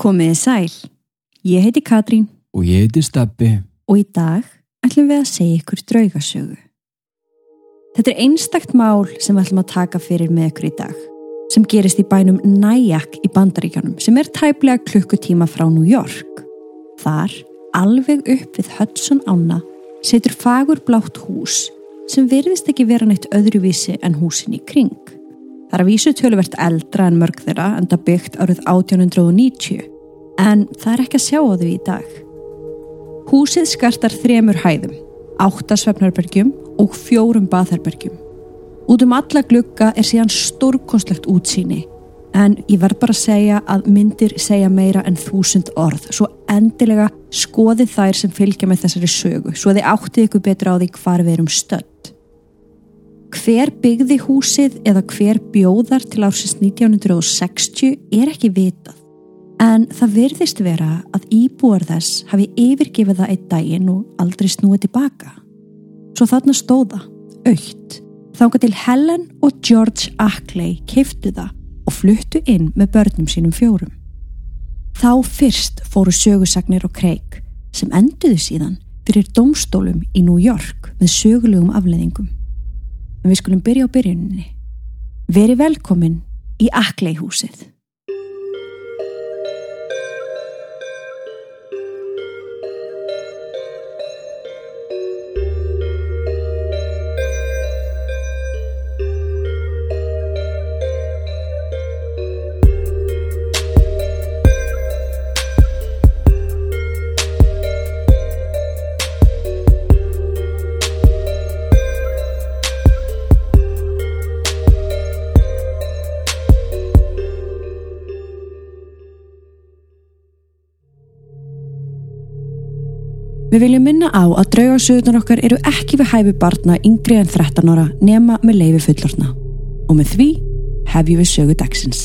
Komiði sæl. Ég heiti Katrín Og ég heiti Steppi. og í dag ætlum við að segja ykkur draugasögu. Þetta er einstakt mál sem við ætlum að taka fyrir með ykkur í dag sem gerist í bænum Nyack í Bandaríkjanum sem er tæplega klukkutíma frá New York. Þar, alveg upp við Hudson ána, setur fagur blátt hús sem virðist ekki vera neitt öðruvísi en húsin í kring. Það er að vísu töluvert eldra en mörg þeirra en það byggt árið 1890 en það er ekki að sjá á þau í dag. Húsið skartar þremur hæðum, átta svefnarbergjum og fjórum baðherbergjum. Út um alla glugga er síðan stórkonstlegt útsýni en ég verð bara að segja að myndir segja meira en þúsund orð svo endilega skoðið þær sem fylgja með þessari sögu svo þið áttið ykkur betra á því hvar við erum stödd. Hver byggði húsið eða hver bjóðar til ársins 1960 er ekki vitað en það virðist vera að íbúar þess hafi yfirgefið það einn daginn og aldrei snúið tilbaka. Svo þarna stóða, aukt, þánga til Helen og George Ackley keiftu það og fluttu inn með börnum sínum fjórum. Þá fyrst fóru sögusagnir og kreik sem enduðu síðan fyrir domstólum í New York með sögulegum afleðingum. En við skulum byrja á byrjuninni. Veri velkomin í Ackley Við viljum minna á að draugarsöðunar okkar eru ekki við hæfi barna yngri en 13 ára nema með leifi fullorna. Og með því hefjum við sögu dagsins.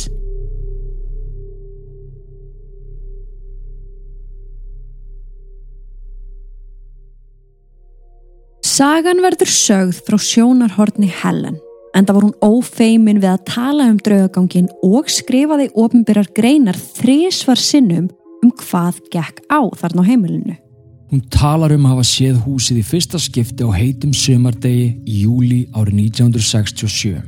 Sagan verður sögð frá sjónarhorni Helen en það var hún ófeimin við að tala um draugagangin og skrifaði ofinbyrjar greinar þrísvar sinnum um hvað gekk á þarna á heimilinu. Hún talar um að hafa séð húsið í fyrsta skipti á heitum sömardegi í júli árið 1967.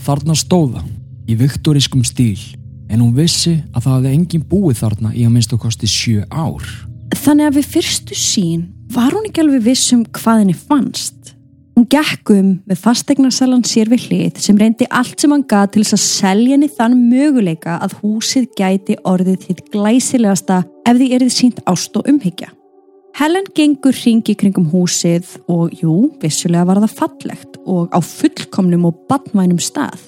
Þarna stóða, í viktorískum stíl, en hún vissi að það hafði engin búið þarna í að minnst og kosti sjö ár. Þannig að við fyrstu sín var hún ekki alveg viss um hvað henni fannst. Hún gekk um með fastegnasalan sér við hlið sem reyndi allt sem hann gað til þess að selja henni þann möguleika að húsið gæti orðið þitt glæsilegasta ef því erið sínt ást og umhyggja. Helen gengur ringi kringum húsið og jú, vissulega var það fallegt og á fullkomnum og badmænum stað,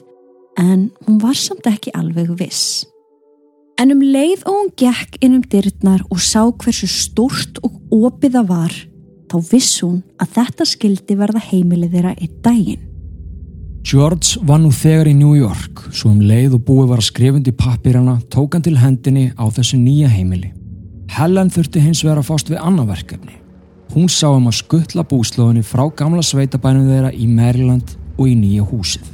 en hún var samt ekki alveg viss. En um leið og hún gekk inn um dyrnar og sá hversu stórt og opið það var, þá viss hún að þetta skildi verða heimilið þeirra einn daginn. George var nú þegar í New York, svo um leið og búið var skrifundi pappirana tók hann til hendinni á þessu nýja heimili. Helen þurfti hins vegar að fást við annað verkefni. Hún sá um að skuttla búslóðinni frá gamla sveitabænum þeirra í Maryland og í nýja húsið.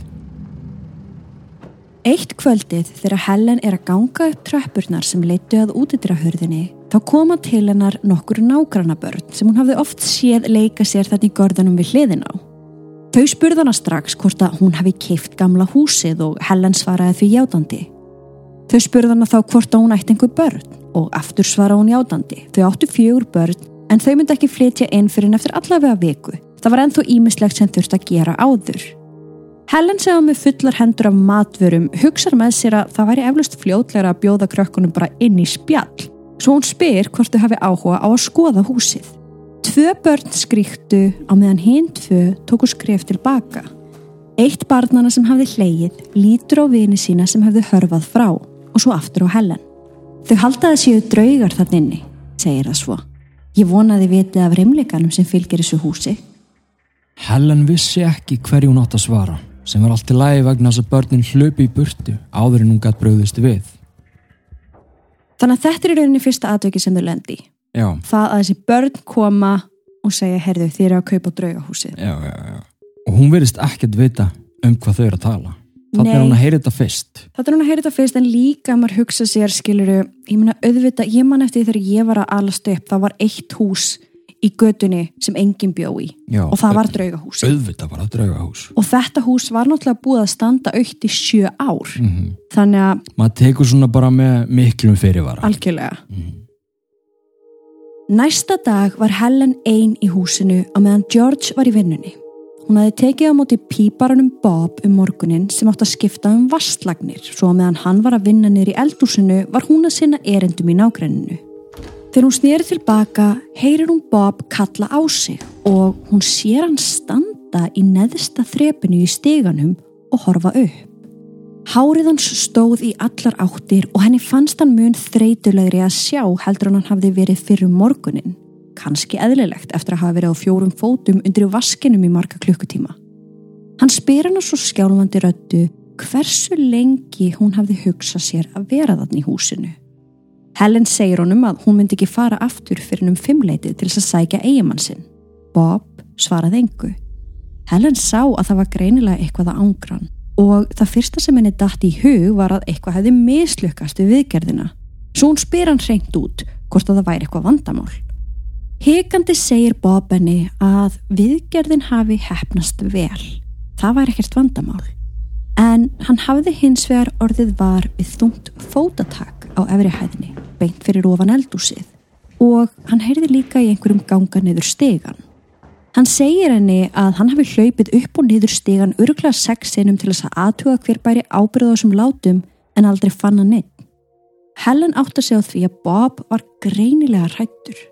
Eitt kvöldið þegar Helen er að ganga upp tröppurnar sem leittu að útidrahörðinni þá koma til hennar nokkur nágrannabörn sem hún hafði oft séð leika sér þetta í gorðanum við hliðin á. Þau spurðana strax hvort að hún hafi keift gamla húsið og Helen svaraði því játandi. Þau spurðana þá hvort að hún ætti einhver börn og aftur svara hún játandi. Þau áttu fjögur börn en þau myndi ekki flytja inn fyrir en eftir allavega viku. Það var ennþá ímislegt sem þurft að gera áður. Helen segja með fullar hendur af matvörum hugsar með sér að það væri eflust fljótlegra að bjóða krökkunum bara inn í spjall. Svo hún spyr hvort þau hafi áhuga á að skoða húsið. Tvö börn skríktu á meðan hinn tvö tóku skref tilbaka. Eitt barnana sem hafði hleið lítur á vini sína sem hafði hörfað frá og svo aftur á Helen. Þau haldaði séu draugar þann inni, segir það svo. Ég vonaði vitið af reymleikanum sem fylgir þessu húsi. Helen vissi ekki hverju hún átt að svara, sem var allt í lagi vegna þess að börnin hlöpi í burtu áður en hún gætt bröðist við. Þannig að þetta er rauninni fyrsta atveki sem þau lendi. Já, Það að þessi börn koma og segja, herðu, þið eru að kaupa draugahúsið. já, já, já. Og hún verðist ekkert vita um hvað þau eru að tala. Þannig er hún að heyra þetta fyrst. Þetta er hún að heyra þetta fyrst en líka að maður hugsa sér skiluru, ég meina auðvitað, ég man eftir þegar ég var að alast upp, það var eitt hús í gödunni sem enginn bjó í Já, og það var draugahús Auðvitað bara draugahús. og þetta hús var náttúrulega búið að standa aukt í sjö ár Mm þannig að Maður tekur svona bara með miklum fyrirvara. algjörlega Mhm. Næsta dag var Helen ein í húsinu á meðan George var í vinnunni. Hún hafði tekið á móti píparanum Bob um morgunin sem átt að skipta um vastlagnir svo að meðan hann var að vinna niður í eldhúsinu var hún að sinna erendum í nágrenninu. Þegar hún snýri tilbaka heyrir hún Bob kalla á sig og hún sér hann standa í neðsta þrepinu í stiganum og horfa upp. Hárið hans stóð í allar áttir og henni fannst hann mun þreytulegri að sjá heldur hann hafði verið fyrir morgunin. Kanski eðlilegt eftir að hafa verið á fjórum fótum undir vaskinum í marga klukkutíma. Hann spyr hann svo skjálfandi röddu hversu lengi hún hafði hugsað sér að vera þannig í húsinu. Helen segir honum að hún myndi ekki fara aftur fyrir um fimmleitið til þess að sækja eigimann sinn. Bob svaraði engu. Helen sá að það var greinilega eitthvað að ángran og það fyrsta sem henni datt í hug var að eitthvað hefði mislukast við viðgerðina. Svo hún spyr hann reynd út hvort að það væri eitthvað vandamál. Hikandi segir Bob henni að viðgerðin hafi hefnast vel. Það væri ekkert vandamál. En hann hafði hins vegar orðið var við þungt fótatak á efri hæðinni, beint fyrir ofan eldúsið og hann heyrði líka í einhverjum ganga niður stegan. Hann segir henni að hann hafi hlaupið upp og niður stegan öruglega sex sinum til þess að aðtuga hver bæri ábyrða þessum látum en aldrei fann hann neitt. Helen átt að segja því að Bob var greinilega hrættur.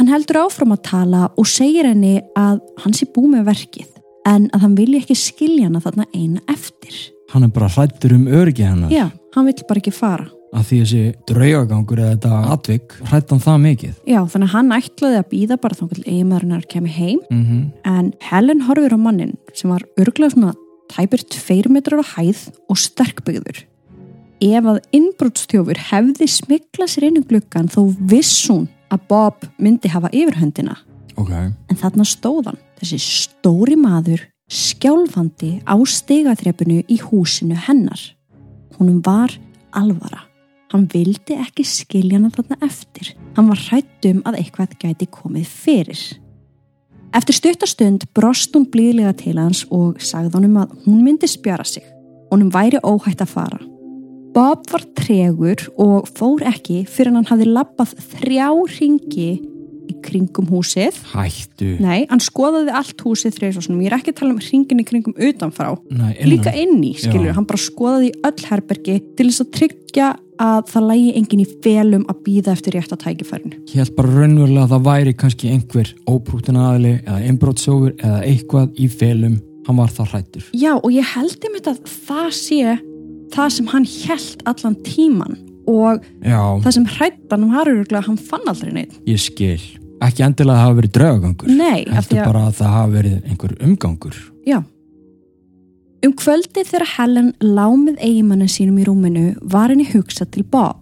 Hann heldur áfram að tala og segir henni að hann sé búið með verkið en að hann vilja ekki skilja hana þarna eina eftir. Hann er bara hrættur um öryggi hennar. Já, hann vill bara ekki fara. Að því þessi draugagangur eða þetta atvik hrætt hann það mikið. Já, þannig að hann ætlaði að býða bara þá til eiginmaðurinnar kemur heim Mm -hmm. en Helen horfir á mannin sem var örglega svona tæpur tveir metrar á hæð og sterkbyggður. Ef að innbrotstjófur hefði smiklað sér inn um gluggan þó viss hún að Bob myndi hafa yfirhöndina. Ok. En þarna stóð hann, þessi stóri maður, skjálfandi á stigaþrepinu í húsinu hennar. Húnum var alvara. Hann vildi ekki skilja hana þarna eftir. Hann var hrættum að eitthvað gæti komið fyrir. Eftir stuttastund brost hún blíðlega til hans og sagði honum að hún myndi spjara sig. Honum væri óhætt að fara. Bob var tregur og fór ekki fyrir hann hafði lappað þrjá ringi í kringum húsið Hættu. Nei, hann skoðaði allt húsið þreysvarsunum. Ég er ekki að tala um hringin í kringum utanfrá. Nei, innan. Líka inn í, skilur, Já. hann bara skoðaði öll herbergi til þess að tryggja að það lægi enginn í felum að býða eftir rétt að tækifærinu. Ég held bara raunverulega að það væri kannski einhver óprútin aðli eða einbrótsjófur eða eitthvað í felum. Hann var það hrættur. Já, og ég held einmitt að það sé það sem hann held allan tíman og Já, það sem hrættan var öruglega að hann fann aldrei neitt. ég skil. Ekki endilega að það hafa verið draugagangur. Nei, Heldur bara að það hafa verið einhver umgangur. Já. Um kvöldi þegar Helen lámið eigimannin sínum í rúminu var henni hugsað til Bob.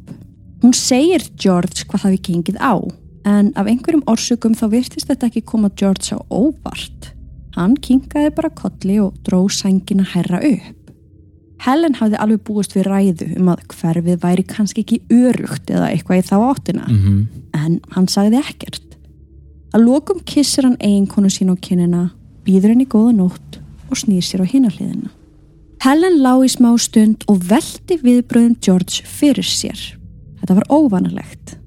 Hún segir George hvað það við gengið á, en af einhverjum orsökum þá virtist þetta ekki koma George á óvart. Hann kinkaði bara kolli og dró sængina herra upp. Helen hafði alveg búist við ræðu um að hverfið væri kannski ekki örugt eða eitthvað í þá áttina, Mm en hann sagði ekkert. Að lokum kissir hann eiginkonu sín á kinnina, býður henni góða nótt og snýr sér á hinarliðina. Helen lá í smá stund og veldi viðbröðum George fyrir sér. Þetta var óvanalegt.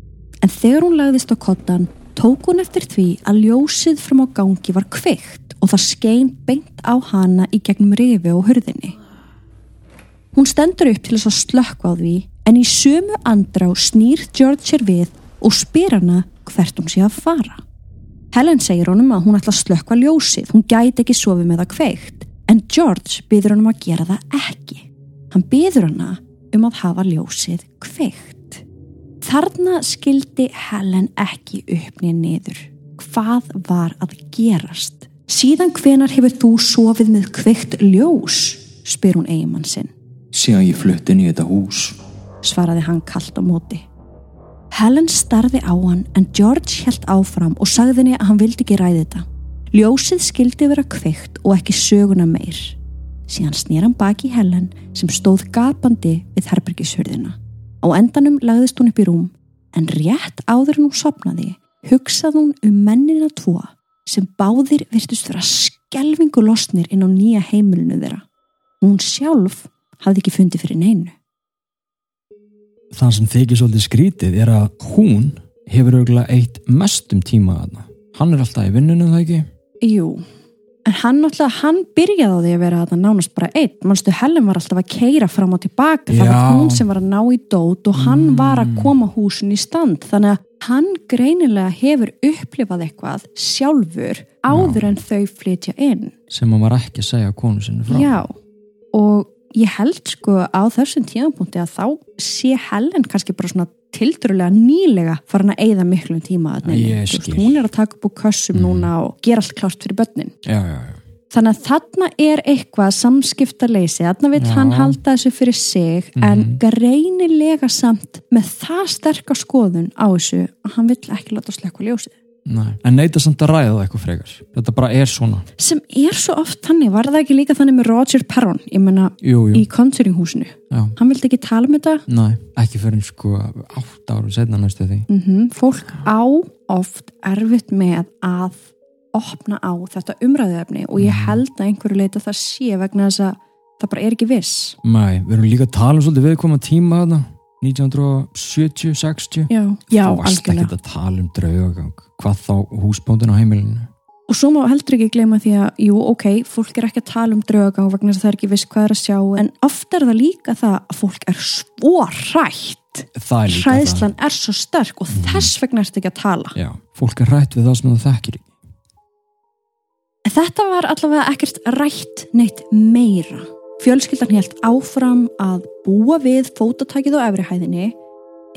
En þegar hún lagðist á kottan, tók hún eftir því að ljósið fram á gangi var kveikt og það skein beint á hana í gegnum rifi og hurðinni. Hún stendur upp til þess að slökkva á því en í sömu andrá snýr George sér við og spyr hana hvert hún sé að fara. Helen segir honum að hún ætla að slökkva ljósið, hún gæti ekki sofið með það kveikt, en George byður honum að gera það ekki. Hann byður hana um að hafa ljósið kveikt. Þarna skildi Helen ekki uppnið niður. Hvað var að gerast? Síðan hvenar hefur þú sofið með kveikt ljós? spyr hún eigimann sinn. Síðan ég flutti inn í þetta hús. svaraði hann kallt á móti. Helen starði á hann en George held áfram og sagði henni að hann vildi ekki ræði þetta. Ljósið skildi vera kveikt og ekki söguna meir. síðan snýr hann baki Helen sem stóð gapandi við herbergishurðina. Á endanum lagðist hún upp í rúm en rétt áður en hún sopnaði hugsað hún um mennina tvo sem báðir virtust vera skelvingu losnir inn á nýja heimilinu þeirra. Hún sjálf hafði ekki fundið fyrir neinu. Það sem þykir svolítið skrítið er að hún hefur auðvitað eitt mestum tíma aðna. Hann er alltaf í vinnunum það ekki? Jú, en hann náttúrulega, hann byrjaði á því að vera að nánast bara einn. Manstu, Helen var alltaf að keira fram og tilbaka. Það Já. var hún sem var að ná í dót og hann Mm. var að koma húsin í stand. Þannig að hann greinilega hefur upplifað eitthvað sjálfur áður en þau flytja inn. Sem hann var ekki að segja konu sinni frá. Já, og ég held sko á þessum tímapunkti að þá sé Helen kannski bara svona tildurlega nýlega farin að eyða miklum tíma veist, skil. hún er að taka upp úr kössum Mhm. núna og gera allt klárt fyrir börnin Já, já, já. þannig að þarna er eitthvað samskiptarleysi, þarna vil hann halda þessu fyrir sig en Mhm. greinilega samt með það sterka skoðun á þessu að hann vill ekki láta slekka ljósið Nei. En neita samt að ræða það eitthvað frekar. Þetta bara er svona. sem er svo oft þannig, var það ekki líka þannig með Roger Perron, ég menna Jú, jú. í Conjuring húsinu, Já. hann vildi ekki tala um þetta Nei, ekki fyrir sko átt ára setna næstu því. mm fólk á oft erfitt með að opna á þetta umræðuefni og ég Mhm. held að einhverju leita það sé vegna þess að það bara er ekki viss Nei, við erum líka að tala um svolítið viðkoma tíma þarna. 1970, 60. Já, já Þú varst ekki algjörlega að tala um draugagang. Hvað þá húsbóndin á heimilinu? og svo má heldur ekki gleyma því að jú, ok, fólk er ekki að tala um draugagang vegna þess að það er ekki viss hvað er að sjá en oft er það líka það að fólk er svo hrætt Það er líka hræðslan er svo sterk og þess vegna ertu ekki að tala það. Já, fólk er rætt við það sem það þekkir ekki. Þetta var allavega ekkert rætt neitt meira. Fjölskyldan helt áfram að búa við fótatækið á efrihæðinni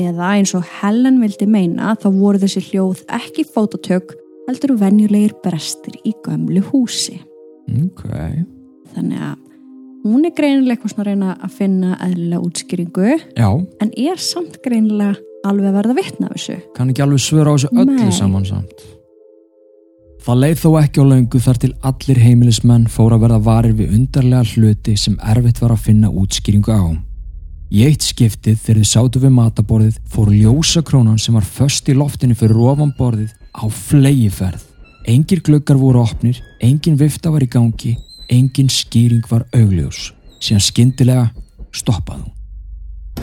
eða eins og Helen vildi meina þá voru þessi hljóð ekki fótatök heldur venjulegir brestir í gömlu húsi. Ok. Þannig að hún er greinilega eitthvað svona að reyna að finna eðlilega útskýringu Já, en er samt greinilega alveg að verða vitna af þessu. kann ekki alveg svöra á þessu öllu Nei. saman samt. Það leið þó ekki á löngu þar til allir heimilismenn fóru að verða varir við undarlega hluti sem erfitt var að finna útskýringu á. Í eitt skiptið þegar þið sátu við mataborðið fór ljósakrónan sem var föst í loftinu fyrir ofan borðið á flegiferð. Engir gluggar voru opnir, engin vifta var í gangi, engin skýring var augljós. Síðan skyndilega stoppaðu.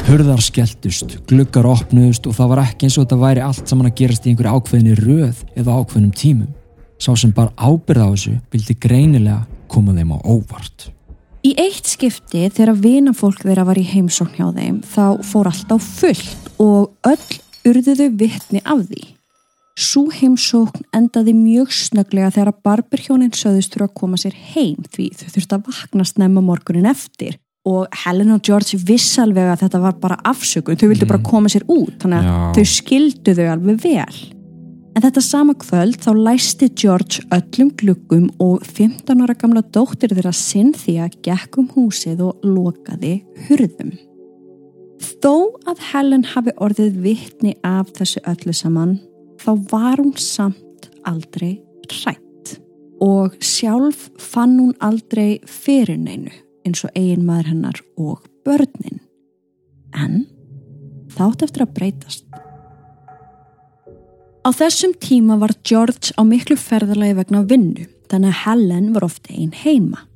Hurðar skelltust, gluggar opnuðust og það var ekki eins og þetta væri allt saman að gerast í einhverju ákveðinni röð eða ákveðnum tímum. Sá sem bara ábyrða á þessu vildi greinilega koma þeim á óvart. Í eitt skipti þegar vinafólk þeirra var í heimsókn hjá þeim þá fór allt á fullt og öll urðuðu vitni af því. Sú heimsókn endaði mjög snöglega þegar barberhjónin söðust þurfa að koma sér heim því þau þurftu að vakna snemma morgunin eftir og Helen og George viss alveg að þetta var bara afsökun, þau vildu bara koma sér út þannig að Já. þau skildu þau alveg vel. En þetta sama kvöld þá læsti George öllum gluggum og 15 ára gamla dóttir þeirra Cynthia gekk um húsið og lokaði hurðum. Þó að Helen hafi orðið vitni af þessu öllu saman þá var hún samt aldrei hrætt og sjálf fann hún aldrei fyrir neinu eins og eigin maður hennar og börnin. En þátt eftir að breytast. Á þessum tíma var George á miklu ferðalagi vegna vinnu, þannig að Helen var ofta einn heima.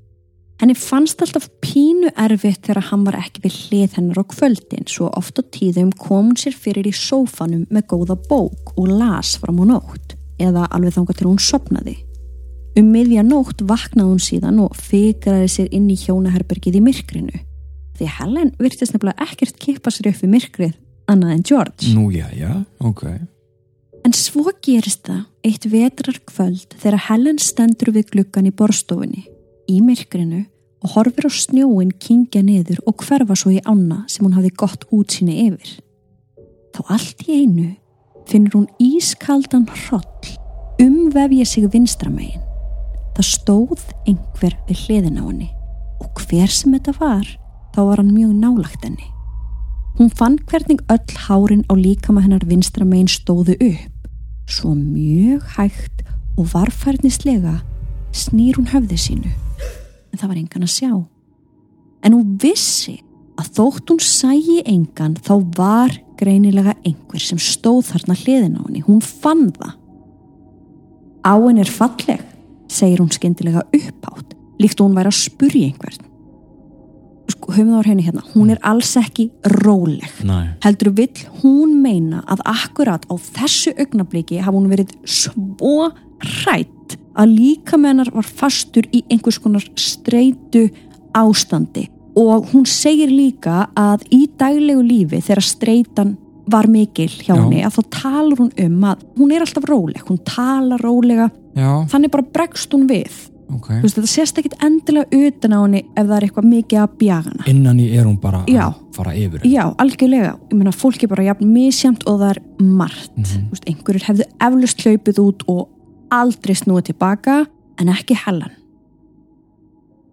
Henni fannst alltaf pínu erfitt þegar hann var ekki við hlið hennar á kvöldin, svo oft á tíðum kom hún sér fyrir í sófanum með góða bók og las fram á nótt, eða alveg þangað til hún sopnaði. Um miðja nótt vaknaði hún síðan og fikraði sér inn í hjónaherbergið í myrkrinu. Því Helen virtist nefnilega ekkert kippa sér upp við myrkrið annað en George. Nú, já, já, ok. En svo gerist það eitt vetrar kvöld þegar Helen stendur við gluggan í borstofunni, í myrkrinu og horfir á snjóin kingja niður og hverfa svo í ána sem hún hafi gott útsýni yfir. Þá allt í einu finnur hún ískaldan hroll umvefja sig vinstramegin. Það stóð einhver við hliðin á henni og hver sem þetta var, þá var hann mjög nálagt henni. Hún fann hvernig öll hárin á líkama hennar vinstramegin stóðu upp Svo mjög hægt og varfærnislega snýr hún höfði sínu. En það var engan að sjá. en hún vissi að þótt hún sægi engan þá var greinilega einhver sem stóð þarna hliðin á henni. Hún fann það. Áin er falleg, segir hún skyndilega uppátt, líkt hún væri að spurja einhvern. Sko, höfum það á henni hérna, hún er alls ekki róleg. Nei. Heldur vill hún meina að akkurat á þessu augnabliki hafa hún verið svo hrætt að líka mennar var fastur í einhvers konar streitu ástandi og hún segir líka að í daglegu lífi þegar streitan var mikil hjá Já. henni að þá talar hún um að hún er alltaf róleg, hún talar rólega Já, þannig bara bregst hún við ok. Þú veist, þetta sést ekkit endilega utan á henni ef það er eitthvað mikið að bjaga hana Innan í er hún bara Já. að fara yfir. Já, algjörlega, ég meina fólk er bara jafn misjamt og það er margt Mhm. Þú veist, einhverjur hefðu eflust hlaupið út og aldrei snúið tilbaka en ekki hellan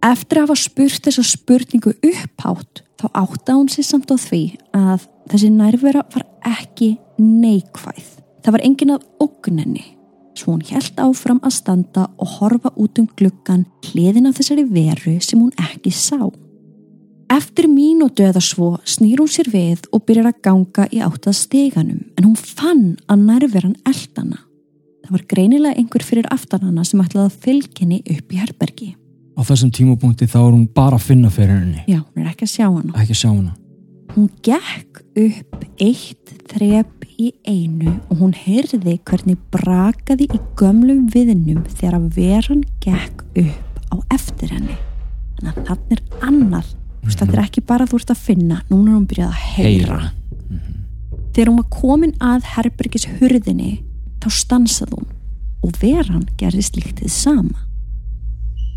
Eftir að hafa spurt þessa spurningu upphátt þá átta hún sér samt á því að þessi nærvera var ekki neikvæð. Það var engin að ógnenni. Svo hún held áfram að standa og horfa út um gluggan hliðin af þessari veru sem hún ekki sá. Eftir mínútu eða svo snýr hún sér við og byrjar að ganga í áttað steganum en hún fann að nærveran eldana. Það var greinilega einhver fyrir aftanana sem ætlaði að fylginni upp í herbergi. Á þessum tímapunkti þá er hún bara að finna fyrir henni. Já, hún er ekki að sjá hana. Ekki að sjá hana. Hún gekk upp eitt þrep í einu og hún heyrði hvernig brakaði í gömlum viðnum þegar að veran gekk upp á eftir henni. Þannig að þannig er annað. Þú veist, þetta er ekki bara þú ert að finna, núna er hún byrjað að heyra. Þegar hún var komin að herbergis hurðinni, þá stansað hún og veran gerði slíkt þið sama.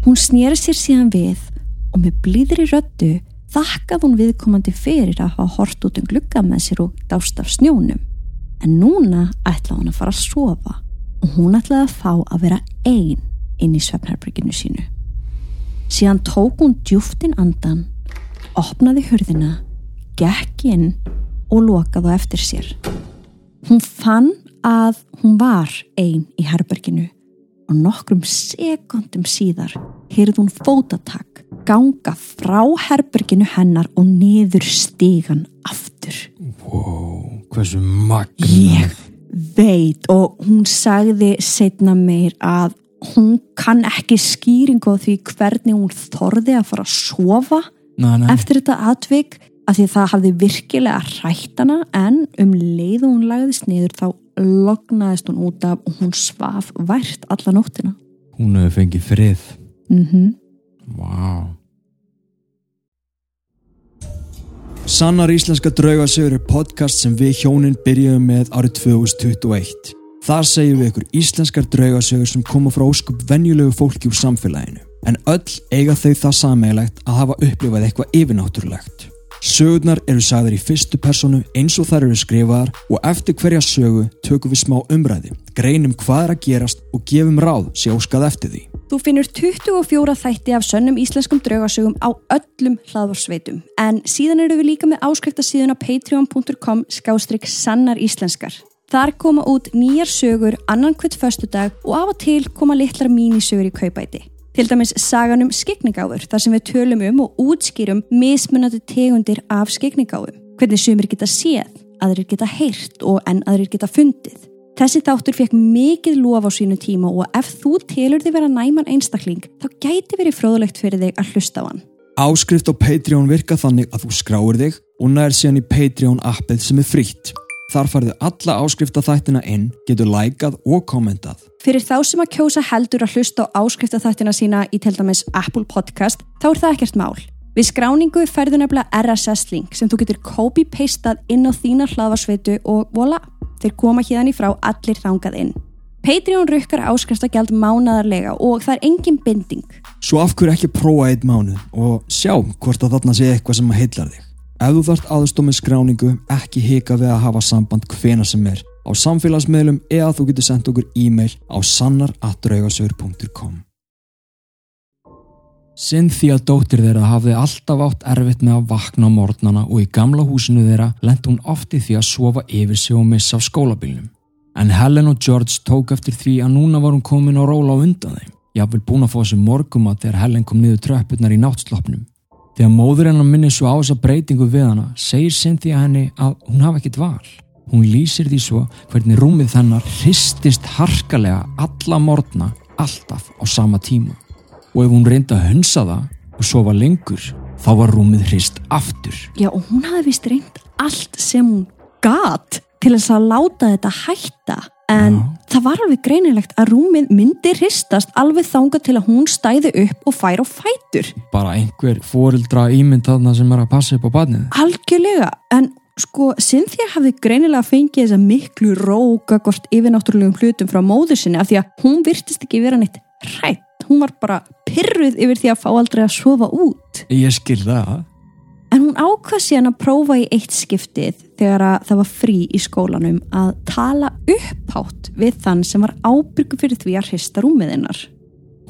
Hún snýri sér síðan við og með blíðri röddu þakkað hún viðkomandi fyrir að hafa hort út um glugga með sér og dást af snjónum. En núna ætlaði hún að fara að sofa og hún ætlaði að fá að vera ein inn í svefnherberginu sínu. Síðan tók hún djúftin andan, opnaði hurðina, gekk inn og lokaði eftir sér. Hún fann að hún var ein í herberginu og nokkrum sekundum síðar heyrði hún fótatak ganga frá herberginu hennar og niður stígan aftur. Wow, hversu magna. Ég veit og hún sagði setna meir að hún kann ekki skýringu á því hvernig hún þorði að fara að sofa Nei, nei. eftir þetta atvik að því það hafði virkilega hrætt hana en um leið og hún lagðist niður þá lognaðist hún út af og hún svaf vært alla nóttina. Hún hefur fengið frið. Mm Vá. Sannar íslenska draugasögur er podcast sem við hjónin byrjuðum með árið 2021. Þar segjum við ykkur íslenskar draugasögur sem koma frá óskup venjulegu fólki úr samfélaginu. En öll eiga þau það sameigilegt að hafa upplifað eitthvað yfirnáttúrulegt. Sögurnar eru sagðar í fyrstu personu eins og þær eru skrifaðar og eftir hverja sögu tökum við smá umræði, greinum hvað er að gerast og gefum ráð sé óskað eftir því. Þú finnur 24 þætti af sönnum íslenskum draugasögum á öllum hlaðvarsveitum en síðan eru við líka með áskriftasíðuna patreon.com skástrygg sannar íslenskar. Þar koma út nýjar sögur annan hvert föstudag og af og til koma litlar mínisögur í kaupæti. Til dæmis sagan um skikningáfur þar sem við tölum um og útskýrum mismunandi tegundir af skikningáfum. Hvernig sumir geta séð, aðrir geta heyrt og en aðrir geta fundið. Þessi þáttur fekk mikið lof á sínu tíma og ef þú telur þig vera næman einstakling þá gæti verið fróðlegt fyrir þig að hlusta á hann. Áskrift á Patreon virka þannig að þú skráir þig og nær síðan í Patreon appið sem er frítt. Þar farðu alla áskrifta þættina inn, getur lækað og kommentað. Fyrir þá sem að kjósa heldur að hlusta á áskriftaþættina sína í til dæmis Apple Podcast þá er það ekkert mál. Við skráningu færðu nefnilega RSS-link sem þú getur copy-pastað inn á þína hlaðvarsveitu og voila, þeir koma hérna í frá allir þangað inn. Patreon rukkar áskriftagjald mánaðarlega og það er engin binding. Svo af hverju ekki prófa eitt mánuð og sjá hvort að þarna sé eitthvað sem heillar þig. Ef þú þarft aðstoð með skráningu, ekki hika við að hafa samband hvena sem er á samfélagsmiðlum eða þú getur sendt okkur e-mail á sannar.draugasögur.com Cynthia dóttir þeirra hafði alltaf átt erfitt með að vakna á morgnana og í gamla húsinu þeirra lendi hún oft í því að sofa yfir sig og missa af skólabílnum. En Helen og George tók eftir því að núna var hún komin á róla á undan þeim. Ég hafði búin að fá þessu morguma þegar Helen kom niður tröppurnar í náttslopnum. Þegar móður hennar minnir svo á þessa breytingu við hana segir Cynthia henni að hún hafa ekkit val. Hún lýsir því svo hvernig rúmið þennar hristist harkalega alla morgna alltaf á sama tíma. Og ef hún reynda að hunsa það og sofa lengur þá var rúmið hrist aftur. Já, og hún hafði vist reynd allt sem hún gat til þess að láta þetta hætta. En Já. það var alveg greinilegt að rúmið myndi hristast alveg þanga til að hún stæði upp og fær á fætur. Bara einhver fórildra ímynd þarna sem er að passa upp á badnið. Algjörlega, en sko Cynthia hafði greinilega fengið þessa miklu róka hvort yfirnáttúrulegum hlutum frá móður sinni af því að hún virtist ekki vera neitt hrætt. Hún var bara pyrruð yfir því að fá aldrei að sofa út. Ég skil það. En hún ákvað síðan að prófa í eitt skiptið þegar að það var frí í skólanum að tala upphátt við þann sem var ábyrgu fyrir því að hrista rúmiðinnar.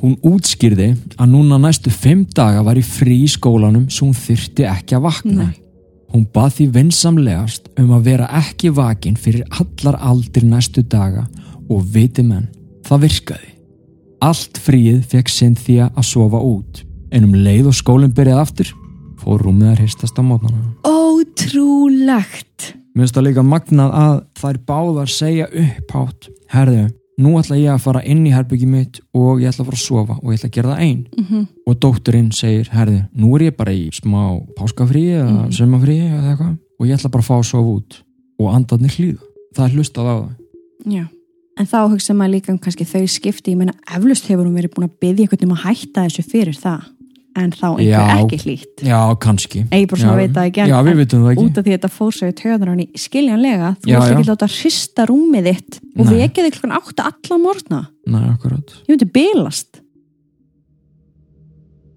Hún útskýrði að núna næstu fimm daga var í frí í skólanum svo hún þyrti ekki að vakna. Nei. Hún bað því vinsamlegast um að vera ekki vakin fyrir allar aldir næstu daga og viti menn, það virkaði. Allt fríið fekk Cynthia að sofa út en um leið og skólinn byrjaði aftur fór rúmið að hristast á mótnana. Ótrúlegt! Mér finnst það líka magnað að þær báðar segja upphátt Herðu, nú ætla ég að fara inn í herbyggi mitt og ég ætla að fara að sofa og ég ætla að gera það einn Mm -hmm. og dótturinn segir, herðu, nú er ég bara í smá páskafrí eða Mhm. sömafrí eða eitthvað og ég ætla bara að fá að sofa út og andarnir hlýða. Það er hlustað á það. Já. En þá hugsa maður líka um kannski þau skipti, ég meina eflust hefur hún verið búin að byggja einhvern um að hætta þessu fyrir það en þá einhver Já. ekki hlýtt. Já, kannski. Ég bara svona Já, veit það ekki en- Já, við það ekki. út af því að þetta fór svo í töðunar hann í skiljanlega, þú já. ekki láta hrista rúmið þitt og Nei. vekja þig klokkan átta alla morgna Nei, akkurat. ég myndi bylast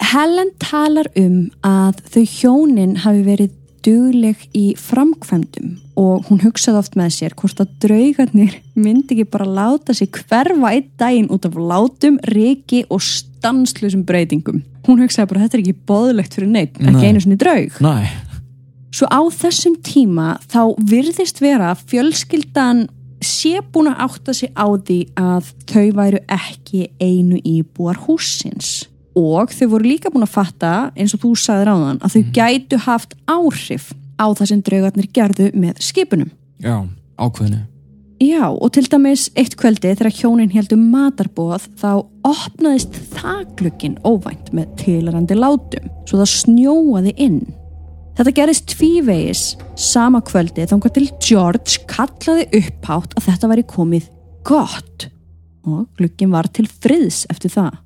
Helen talar um að þau hjónin hafi verið dugleg í framkvæmdum og hún hugsaði oft með sér hvort að draugarnir myndi ekki bara láta sig hverfa einn daginn út af látum, reiki og stanslusum breytingum. Hún hugsaði bara þetta er ekki boðlegt fyrir neitt, ekki Nei. einu sinni draug. Næ, Svo á þessum tíma þá virðist vera fjölskyldan sé búin að átta sig á því að þau væru ekki einu íbúar húsins og þau voru líka búin að fatta eins og þú sagðir áðan að þau gætu haft áhrif á það sem draugarnir gerðu með skipunum. já, ákveðinu. Já, og til dæmis eitt kvöldi þegar hjónin heldum matarbóð þá opnaðist þaklukkin óvænt með tilarandi látum svo það snjóaði inn. Þetta gerist tvívegis sama kvöldi þangar til George kallaði upphátt að þetta væri komið gott og glukkin var til friðs eftir það.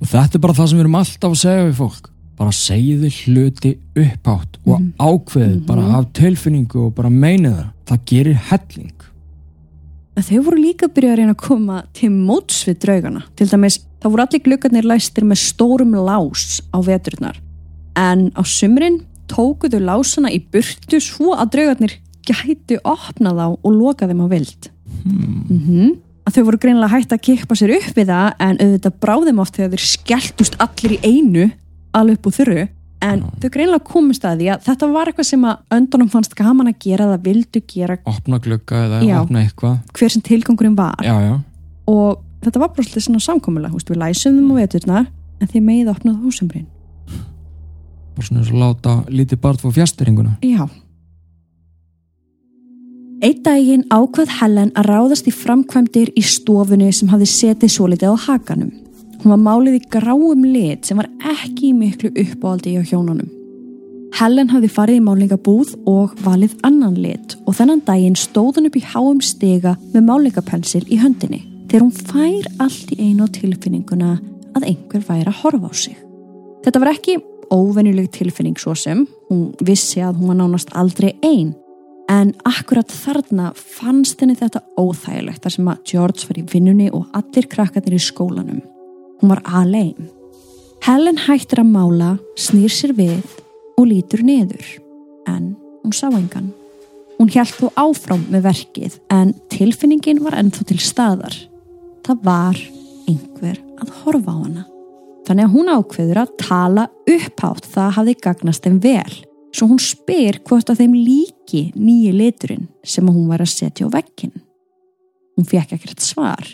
Og þetta er bara það sem við erum alltaf að segja við fólk. Bara segiðu hluti upphátt og Mhm. ákveðið bara Mhm. af tilfinningu og bara meinið það. Það gerir helling. Þau voru líka byrjað að reyna að koma til móts við draugana. Til dæmis, þá voru allir glukkarnir læstir með stórum lás á veturnar. En á sumrin tókuðu lásana í burtu svo að draugarnir gætu opna þá og loka þeim á vild. Hmm. Mm Að þau voru greinilega hægt að kippa sér upp við það en auðvitað bráðum oft þegar þeir skelltust allir í einu alveg upp úr þurru. En Já. þau greinilega komist að því að þetta var eitthvað sem að öndunum fannst gaman að gera, það vildu gera Opna glugga eða Já. opna eitthvað. hver sem tilgangurinn var. Já, og þetta var bara svolítið svona samkomulega húst, við læsum þeim á veturnar en þið megið opnað húsumbrinn Bara svona eins og láta lítið barð fór fjastringuna. já Einn daginn ákvað Helen að ráðast í framkvæmdir í stofunni sem hafði setið svo litið á hakanum. Hún var málið í gráum lit sem var ekki miklu uppáhaldi hjá hjónunum. Helen hafði farið í málingabúð og valið annan lit og þennan daginn stóð hún upp í háum stiga með málingapensil í höndinni þegar hún fær allt í einu á tilfinninguna að einhver væri að horfa á sig. Þetta var ekki óvenjuleg tilfinning svo sem, hún vissi að hún var nánast aldrei einn en akkurat þarna fannst henni þetta óþægilegt þar sem að George var í vinnunni og allir krakkarnir í skólanum. Hún var alein. Helen hættir að mála, snýr sér við og lítur niður. En hún sá engan. Hún hjælt þó áfram með verkið en tilfinningin var ennþá til staðar. Það var einhver að horfa á hana. Þannig að hún ákveður að tala upphátt það hafði gagnast þeim vel. Svo hún spyr hvort að þeim líki nýji liturinn sem hún var að setja á vekkin. Hún fekk ekkert svar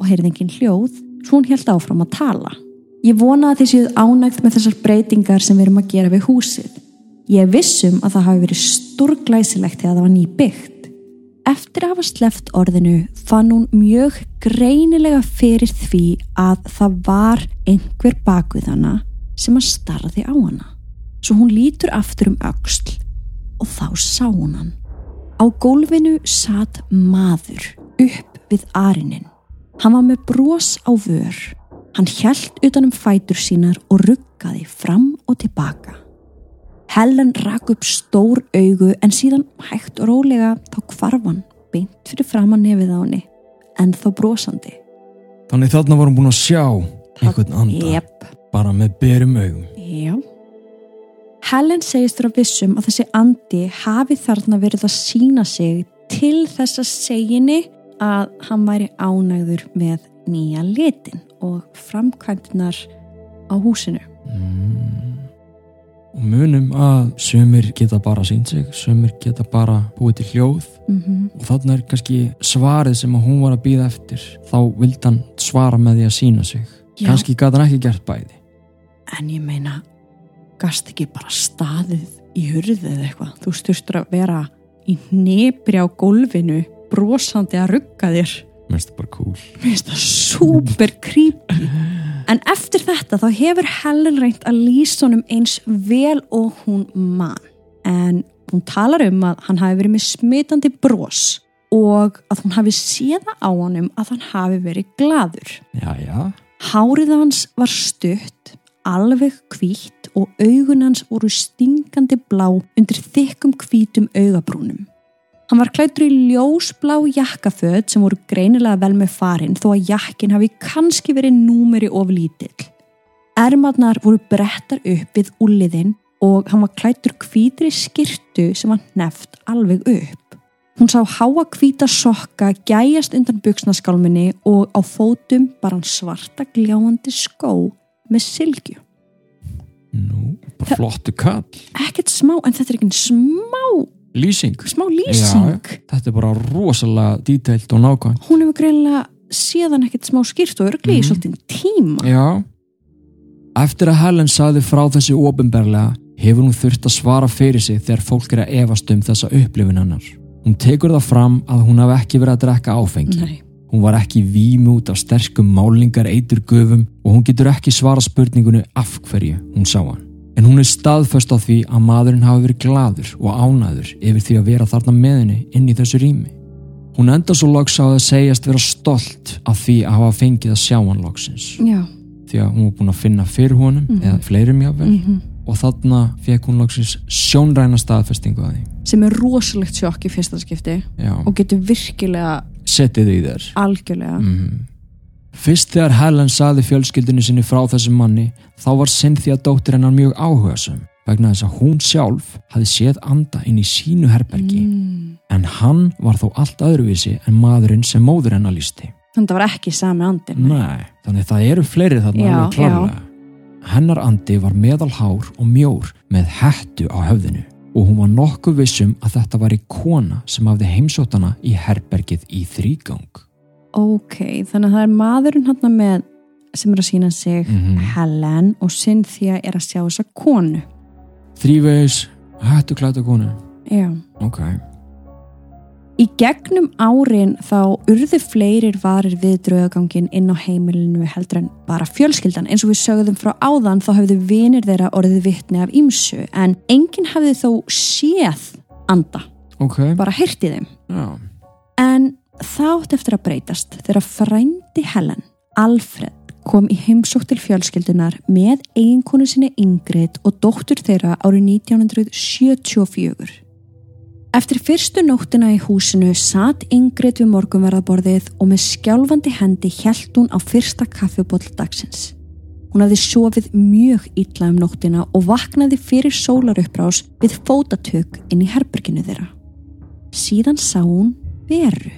og heyrði engin hljóð svo hún held áfram að tala. Ég vona að þið séuð ánægt með þessar breytingar sem við erum að gera við húsið. Ég vissum að það hafi verið stórglæsilegt þegar það var nýbyggt. Eftir að hafa sleft orðinu fann hún mjög greinilega fyrir því að það var einhver bakvið hana sem að starði á hana. Svo hún lítur aftur um auksl og þá sá hún hann. Á gólfinu satt maður upp við arinin. Hann var með brós á vör. Hann hjælt utanum fætur sínar og ruggaði fram og tilbaka. Helen rak upp stór augu en síðan hægt og rólega þá kvarfan beint fyrir framann nefið á henni en þá brosandi. Þannig þarna vorum búin að sjá einhvern anda Jep, bara með berum augum. já. Helen segist að vissum að þessi andi hafi þarna verið að sína sig til þess að seginni að hann væri ánægður með nýja litin og framkvæmdunar á húsinu. Og munum að sömur geta bara sínt sig, sömur geta bara búið til hljóð Mm og þarna er kannski svarið sem að hún var að býða eftir. Þá vildi hann svara með því að sína sig. Já. Kannski gæti hann ekki gert bæði. En ég meina, gast ekki bara staðið í hurðið eða eitthvað. Þú styrstur að vera í nefri á gólfinu, brosandi að rugga þér. Mér finnst það bara cool. Mér finnst það super creepy. En eftir þetta þá hefur Helen reynt að lýsa honum eins vel og hún man. En hún talar um að hann hafi verið með smitandi bros og að hún hafi séða á honum að hann hafi verið gladur. Já, já. Hárið hans var stutt, alveg hvítt og augun hans voru stingandi blá undir þykkum hvítum augabrúnum. Hann var klættur í ljósblá jakkaföt sem voru greinilega vel með farin þó að jakkin hafi kannski verið númeri of lítill. Ermarnar voru brettar upp við úliðinn og hann var klættur hvítri skirtu sem var neft alveg upp. Hún sá háa hvíta sokka gæjast undan buksnaskálminni og á fótum bara hann svarta gljáandi skó með sylgju. Nú, bara flottu kall. Ekkert smá, en þetta er ekki smá, Lýsing. smá lýsing. Já, þetta er bara rosalega dítælt og nákvæmt. Hún hefur greinlega séðan ekkert smá skýrt og örgli í Mhm. svolítið tíma. Já. Eftir að Helen saði frá þessi ofinberlega hefur hún þurft að svara fyrir sig þegar fólk er að efast um þessa upplifun hennar. Hún tekur það fram að hún hafi ekki verið að drekka áfengi. Nei. Hún var ekki vími út af sterkum málingar eitur gufum og hún getur ekki svara spurningunni af hverju hún sá hann. En hún er staðföst á því að maðurinn hafi verið gladur og ánæður yfir því að vera þarna með henni inn í þessu rými. Hún enda svo loks á að segjast vera stolt af því að hafa fengið að sjá hann loksins Já. því að hún var búin að finna fyrir honum Mhm. eða fleirum jáfnvel Mm og þarna fekk hún loksins sjónræna staðfestingu að því Sem er rosalegt sjokk í fyrsta skipti Já, og getur virkilega setið í þér algjörlega. mm. Fyrst þegar Helen saði fjölskyldinu sinni frá þessum manni þá var Cynthia dóttir hennar mjög áhugasum vegna þess að hún sjálf hafi séð anda inn í sínu herbergi Mm. en hann var þó allt öðruvísi en maðurinn sem móður hennar lísti Þannig að það var ekki sami andin. Nei, þannig það eru fleiri þarna Já, alveg klárlega. Hennar andi var meðalhár og mjór með hettu á höfðinu og hún var nokkuð vissum að þetta var í kona sem hafði heimsóttana í herbergið í þrýgang. Ok, þannig að það er maðurinn hann með sem er að sína sig Mhm. Helen og Cynthia er að sjá þessa konu. Þrýveis, hettu klæta konu. Já. Ok. Í gegnum árin þá urðu fleirir varir við draugagangin inn á heimilinu heldur en bara fjölskyldan. Eins og við sögðum frá áðan þá hefðu vinir þeirra orðið vittni af ímsu en enginn hefði þó séð anda, Ok. bara heyrti þeim. Já. En þátt eftir að breytast þegar frændi Helen, Alfred, kom í heimsók til fjölskyldunar með eiginkonu sinni Ingrid og dóttur þeirra árið 1974. Eftir fyrstu nóttina í húsinu satt Ingrid við morgunverðaborðið og með skjálfandi hendi hjælt hún á fyrsta kaffibóll dagsins. Hún hafði sofið mjög illa um nóttina og vaknaði fyrir sólarupprás við fótatök inn í herberginu þeirra. Síðan sá hún veru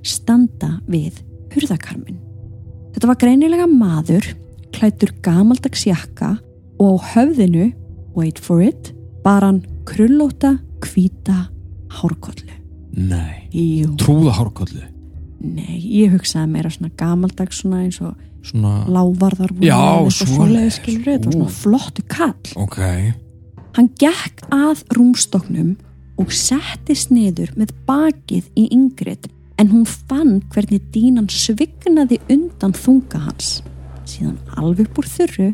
standa við hurðakarmin. Þetta var greinilega maður, klættur gamaldags jakka og á höfðinu, wait for it, bar hann krullóta, hvíta hárkollu. Nei. Jú. Trúða hárkollu. Nei, ég hugsaði meira svona gamaldags svona eins og Svona, lávarðar voru Já, svoleiðis. þetta var Ú. svona flottu kall ok. hann gekk að rúmstoknum og settist niður með bakið í Ingrid en hún fann hvernig dínan svignaði undan þunga hans síðan alveg upp úr þurru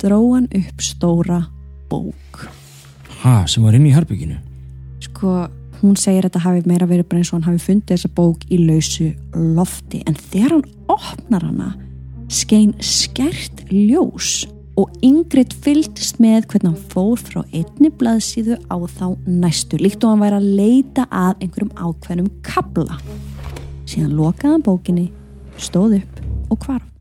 dró hann upp stóra bók Ha, sem var inn í herbygginu? sko, hún segir að þetta hafi meira verið bara eins og hann hafi fundið þessa bók í lausu lofti. En þegar hann opnar hana skein skert ljós og Ingrid fylgdist með hvernig hann fór frá einni blaðsíðu á þá næstu líkt og hann væri að leita að einhverjum ákveðnum kabla síðan lokaði hann bókinni stóð upp og hvarf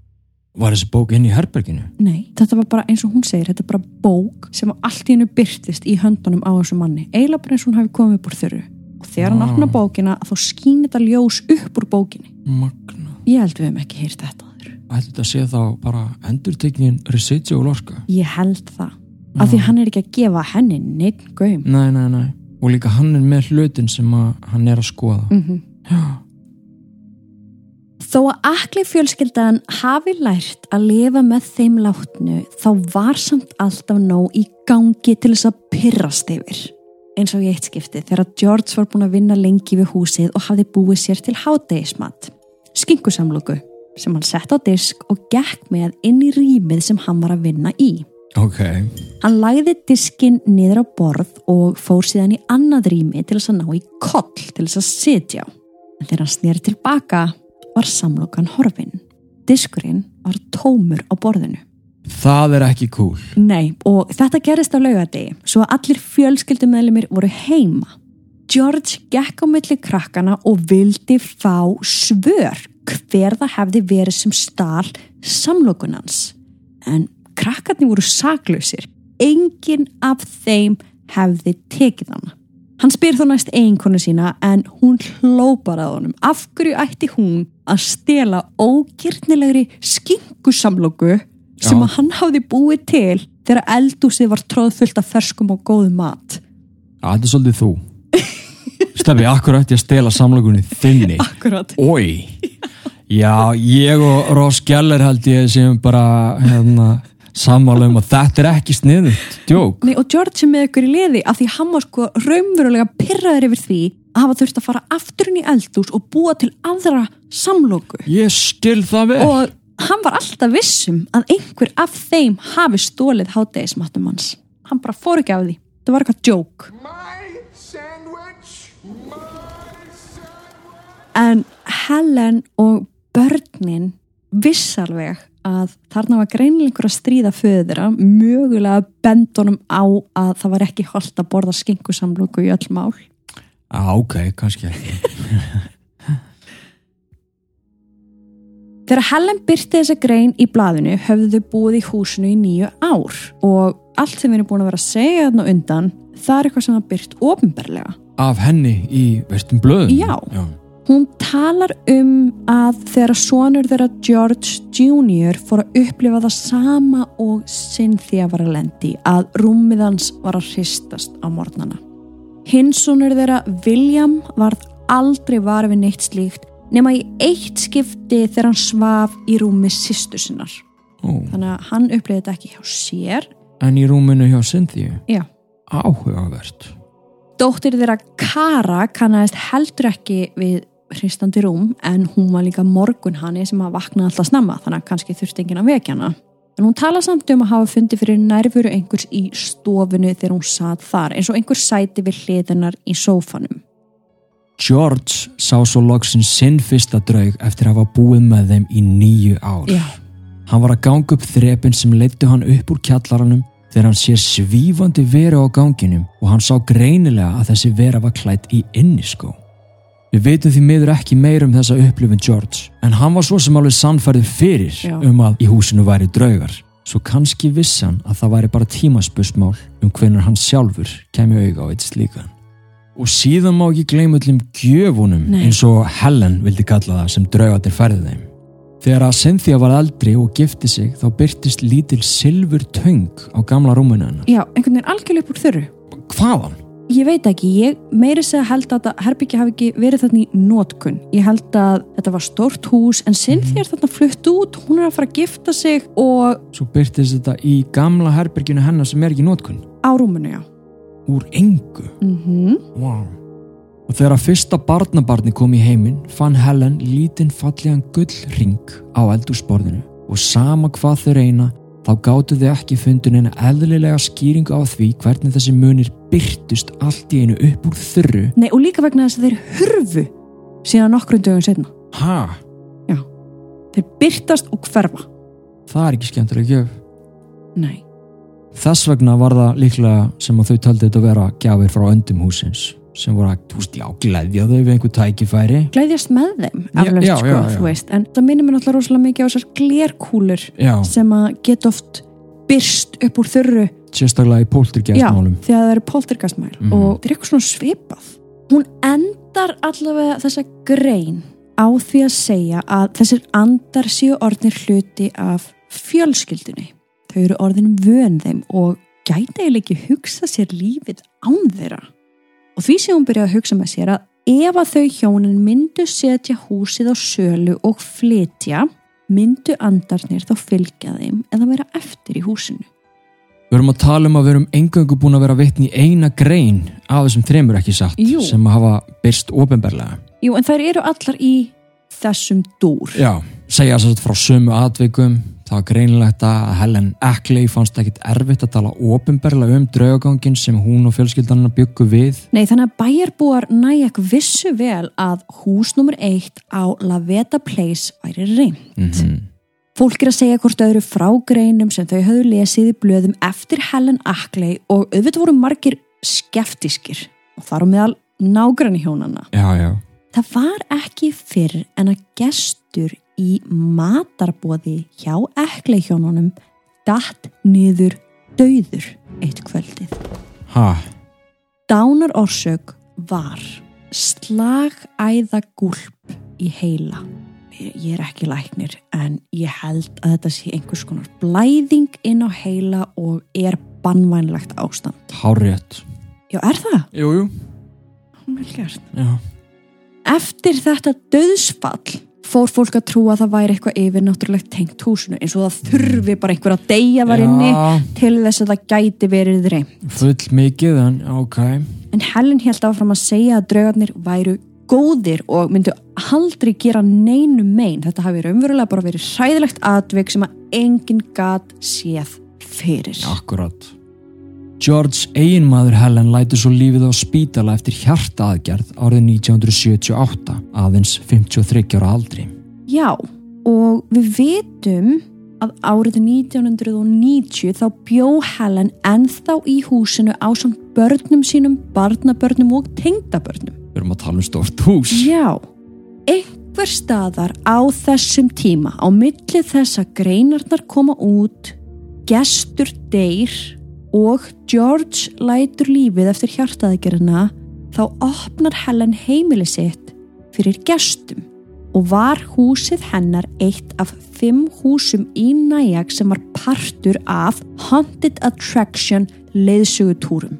Var þessi bók inn í herbygginu? Nei, þetta var bara eins og hún segir, þetta er bara bók sem allt í hennu byrtist í höndunum á þessu manni, eiginlega bara eins og hún hafi komið upp úr þurru. Og þegar hann Vá. opna bókina, þá skýn þetta ljós upp úr bókinni. Magna. Ég held við hefum ekki heyrt þetta aður. Ætli þetta sé þá bara endurteknin residual orka? Ég held það. Af því hann er ekki að gefa henni neitt gaum. Nei, nei, nei. Og líka hann er með hlutin sem hann er að skoða. Mm Já. Þó að akli fjölskyldan hafi lært að lifa með þeim látnu þá var samt alltaf nóg í gangi til þess að pyrrast yfir. Eins og í eitt skipti þegar George var búin að vinna lengi við húsið og hafði búið sér til hádegismat. Skinkusamlöku sem hann sett á disk og gekk með inn í rýmið sem hann var að vinna í. Ok. Hann lagði diskin niður á borð og fór síðan í annað rými til þess að ná í koll til þess að sitja. En þegar hann snýri tilbaka var samlokan horfin. Diskurinn var tómur á borðinu. Það er ekki cool. Nei, og þetta gerist á laugadegi, svo að allir fjölskyldumælimir voru heima. George gekk á milli krakkana og vildi fá svör hver það hefði verið sem stál samlokunans. En krakkarnir voru saklausir. Engin af þeim hefði tekið hana. Hann spyr þó næst eiginkonu sína en hún hlópar að honum. Af hverju ætti hún að stela ógirnilegri skinkusamloku sem Já. að hann hafði búið til þegar eldúsið var tróðfullt af ferskum og góðum mat. Þetta er svolítið þú. Stefi, akkur ætti að stela samlokunni þinni? Akkurat. Ói. Já, ég og Ross Geller held ég sem bara hérna, sammála um að þetta er ekki sniðut. Djók. Nei, og George er með ykkur í liði af því hann var sko raunverulega pyrraður yfir því að hafa þurft að fara aftur inn í eldús og búa til aðra samloku. Ég skil það vel. Og hann var alltaf vissum að einhver af þeim hafi stólið hátegismattum hans. Hann bara fór ekki af því. Það var eitthvað joke. My sandwich. My sandwich. En Helen og börnin viss alveg að þarna var greinilega einhver að stríða föðura, mögulega bendunum á að það var ekki holdt að borða skinkusamloku í öll mál. Já, ok, kannski ekki. Þegar Helen byrti þessa grein í blaðinu höfðu þau búið í húsinu í nýju ár og allt sem við erum búin að vera að segja þarna undan, það er eitthvað sem var byrt ofinberlega. Af henni í vestum blöðum? Já. Já. Hún talar um að þegar sonur þeirra George Jr. fór að upplifa það sama og Cynthia var að lendi að rúmið hans var að hristast á morgnana. Hinn sonur þeirra William varð aldrei var við neitt slíkt nema í eitt skipti þegar hann svaf í rúmi sýstu sinnar. Ó, Þannig að hann upplifði þetta ekki hjá sér. en í rúminu hjá Cynthia? Já. Áhugavert. Dóttir þeirra Kara kannaðist heldur ekki við hristandi rúm en hún var líka morgun hanni sem að vakna alltaf snemma þannig að kannski þurfti enginn að vekja hana. En hún tala samt um að hafa fundið fyrir nærfuru einhvers í stofunu þegar hún satt þar eins og einhver sæti við hliðunar í sófanum. George sá svo loksinn sinn fyrsta draug eftir að hafa búið með þeim í nýju ár. Já. Hann var að ganga upp þrepin sem leittu hann upp úr kjallaranum þegar hann sér svífandi veru á ganginum og hann sá greinilega að þessi vera var klætt í inniskó. Við veitum því miður ekki meir um þessa upplifin George, en hann var svo sem alveg sannfærið fyrir Já. um að í húsinu væri draugar. Svo kannski vissi hann að það væri bara tímaspörsmál um hvenar hann sjálfur kemi auga á eitt slíkan. Og síðan má ekki gleyma öllum gjöfunum Nei. eins og Helen vildi kalla það sem draugatir færði þeim. Þegar að Cynthia var eldri og gifti sig þá byrtist lítil silfur töng á gamla rúminu hennar. Já, einhvern veginn úr þurru. Hvaðan? Ég veit ekki, ég meiri segja held að herbyggja hafi ekki verið þarna í nótkunn. Ég held að þetta var stórt hús en Cynthia er þarna flutt út, hún er að fara að gifta sig og Svo byrtist þetta í gamla herberginu hennar sem er ekki í nótkun. á rúmunu, já. Úr engu. Mm Wow. Og þegar að fyrsta barnabarni kom í heiminn fann Helen lítinn fallegan gullring á eldúsborðinu og sama hvað þau reyna þá gáttu þau ekki fundin en eðlilega skýringu á því hvernig þessi munir byrtust allt í einu upp úr þurru. Nei, og líka vegna þess að þeir hurfu síðan nokkrum dögum setna. Ha? Þeir byrtast og hverfa. Það er ekki skemmtileg gjöf. Nei. Þess vegna var það líklega sem að þau töldi þetta að vera gjafir frá öndum húsins sem voru að, þú veist, já, gleðja þau við einhver tækifæri. Gleðjast með þeim, Já, já, sko, já, já. þú veist. En það minnir mér náttúrulega rosalega mikið á þessar glerkúlur Já, sem að geta oft byrst upp úr þurru sérstaklega í pólturgæstmálum. þegar það eru poltergastmæl Mhm. og það er eitthvað svona svipað hún endar allavega þessa grein á því að segja að þessir andar séu orðnir hluti af fjölskyldunni þau eru orðin vön þeim og gæti eiginlega ekki hugsa sér lífið án þeirra og því sem hún byrjaði að hugsa með sér að ef að þau hjónin myndu setja húsið á sölu og flytja myndu andarnir þá fylgja þeim eða vera eftir í húsinu Við erum að tala um að við erum engöngu búin að vera vitni í eina grein af þessum þremur ekki satt Jú. sem að hafa byrst ofinberlega. Jú, en þær eru allar í þessum dúr. Já, segja þess að frá sömu atvikum það var greinilegt að Helen Ackley fannst ekkit erfitt að tala ofinberlega um draugagangin sem hún og fjölskyldanina byggu við. Nei, þannig að bæjarbúar næjak vissu vel að hús nummer eitt á Laveta Place væri reynd. Mm Fólk er að segja hvort öðru frá greinum sem þau höfðu lesið í blöðum eftir Helen Ackley og auðvitað voru margir skeftískir og þar á meðal nágranni hjónana. Já, já. Það var ekki fyrr en að gestur í matarbóði hjá Ackley hjónunum datt niður dauður eitt kvöldið. Ha, Dánar orsök var slagæðagúlp í heila. Ég er ekki læknir en ég held að þetta sé einhvers konar blæðing inn á heila og er bannvænlegt ástand. hárétt. Já, er það? Jú, jú. Vel gert. Já. Eftir þetta döðsfall fór fólk að trúa að það væri eitthvað yfir náttúrulegt tengt húsinu eins og það þurfi bara einhver að deyja var inni Já, til þess að það gæti verið reynd. full mikið en ok. En Helen held áfram að segja að draugarnir væru góðir og myndu aldrei gera neinu mein. Þetta hafi raunverulega bara verið hræðilegt atvik sem að enginn gat séð fyrir. Akkurat. George eiginmaður Helen lætur svo lífið á spítala eftir hjartaaðgerð árið 1978, aðeins 53 ára aldri. Já, og við vitum að árið 1990 þá bjó Helen ennþá í húsinu á samt börnum sínum, barnabörnum og tengdabörnum. Við erum að tala um stórt hús. Já, einhver staðar á þessum tíma á milli þess að greinarnar koma út, gestur deyr og George lætur lífið eftir hjartaðgerina þá opnar Helen heimili sitt fyrir gestum og var húsið hennar eitt af fimm húsum í Nyack sem var partur af Haunted Attraction leiðsögutúrum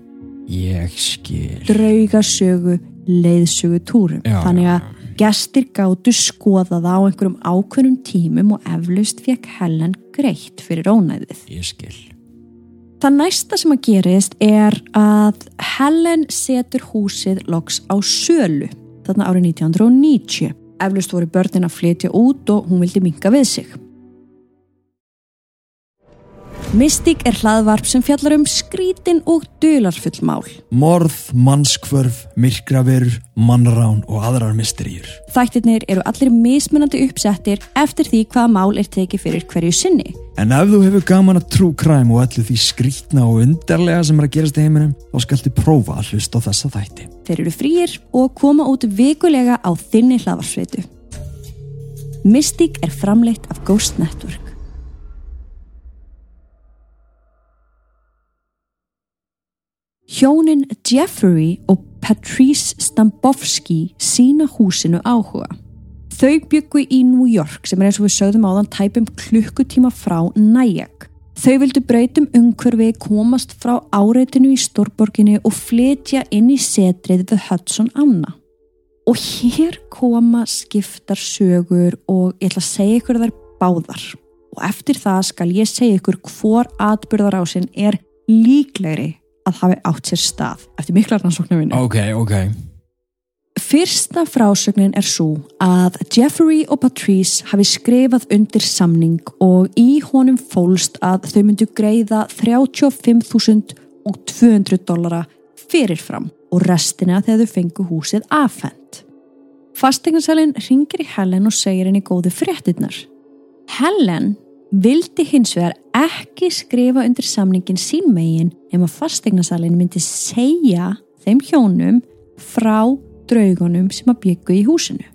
Ég skil. draugasögu leiðsögutúrum Já, þannig að gestir gátu skoða það á einhverjum ákveðnum tímum og eflaust fekk Helen greitt fyrir ónæðið. Ég skil. Það næsta sem að gerist er að Helen setur húsið loks á sölu þarna árið 1990. Eflaust voru börnin að flytja út og hún vildi minka við sig. Mystík er hlaðvarp sem fjallar um skrítin og dularfull mál. Morð, mannskvörf, myrkraverur, mannrán og aðrar misteríur. Þættirnir eru allir mismunandi uppsettir eftir því hvaða mál er tekið fyrir hverju sinni. En ef þú hefur gaman að trú kræm og allir því skrítna og undarlega sem er að gerast í heiminum, þá skaltu prófa að hlusta á þessa þætti. Þeir eru frýir og koma út vikulega á þinni hlaðvarsveitu. Mystík er framleitt af Ghost Network. Hjónin Jeffrey og Patrice Stambovski sína húsinu áhuga. Þau byggu í New York sem er eins og við sögðum áðan tæpum klukkutíma frá Nyack. Þau vildu breytum umhverfi, komast frá áreitinu í Stórborginni og flytja inn í setrið við Hudson Anna. Og hér koma skiptar sögur og ég ætla að segja ykkur þær báðar. Og eftir það skal ég segja ykkur hvor atbyrðarásinn er líklegri að hafi átt sér stað eftir mikla rannsóknarvinni. Ok, ok. Fyrsta frásögnin er svo að Jeffrey og Patrice hafi skrifað undir samning og í honum fólst að þau myndu greiða 35.200 dollara fyrirfram og restina þegar þau fengu húsið afhend. Fastegnarsælinn ringir í Helen og segir henni góðu fréttinnar. Helen vildi hins vegar ekki skrifa undir samningin sín megin ef að fastegnarsælinn myndi segja þeim hjónum frá draugunum sem að byggu í húsinu.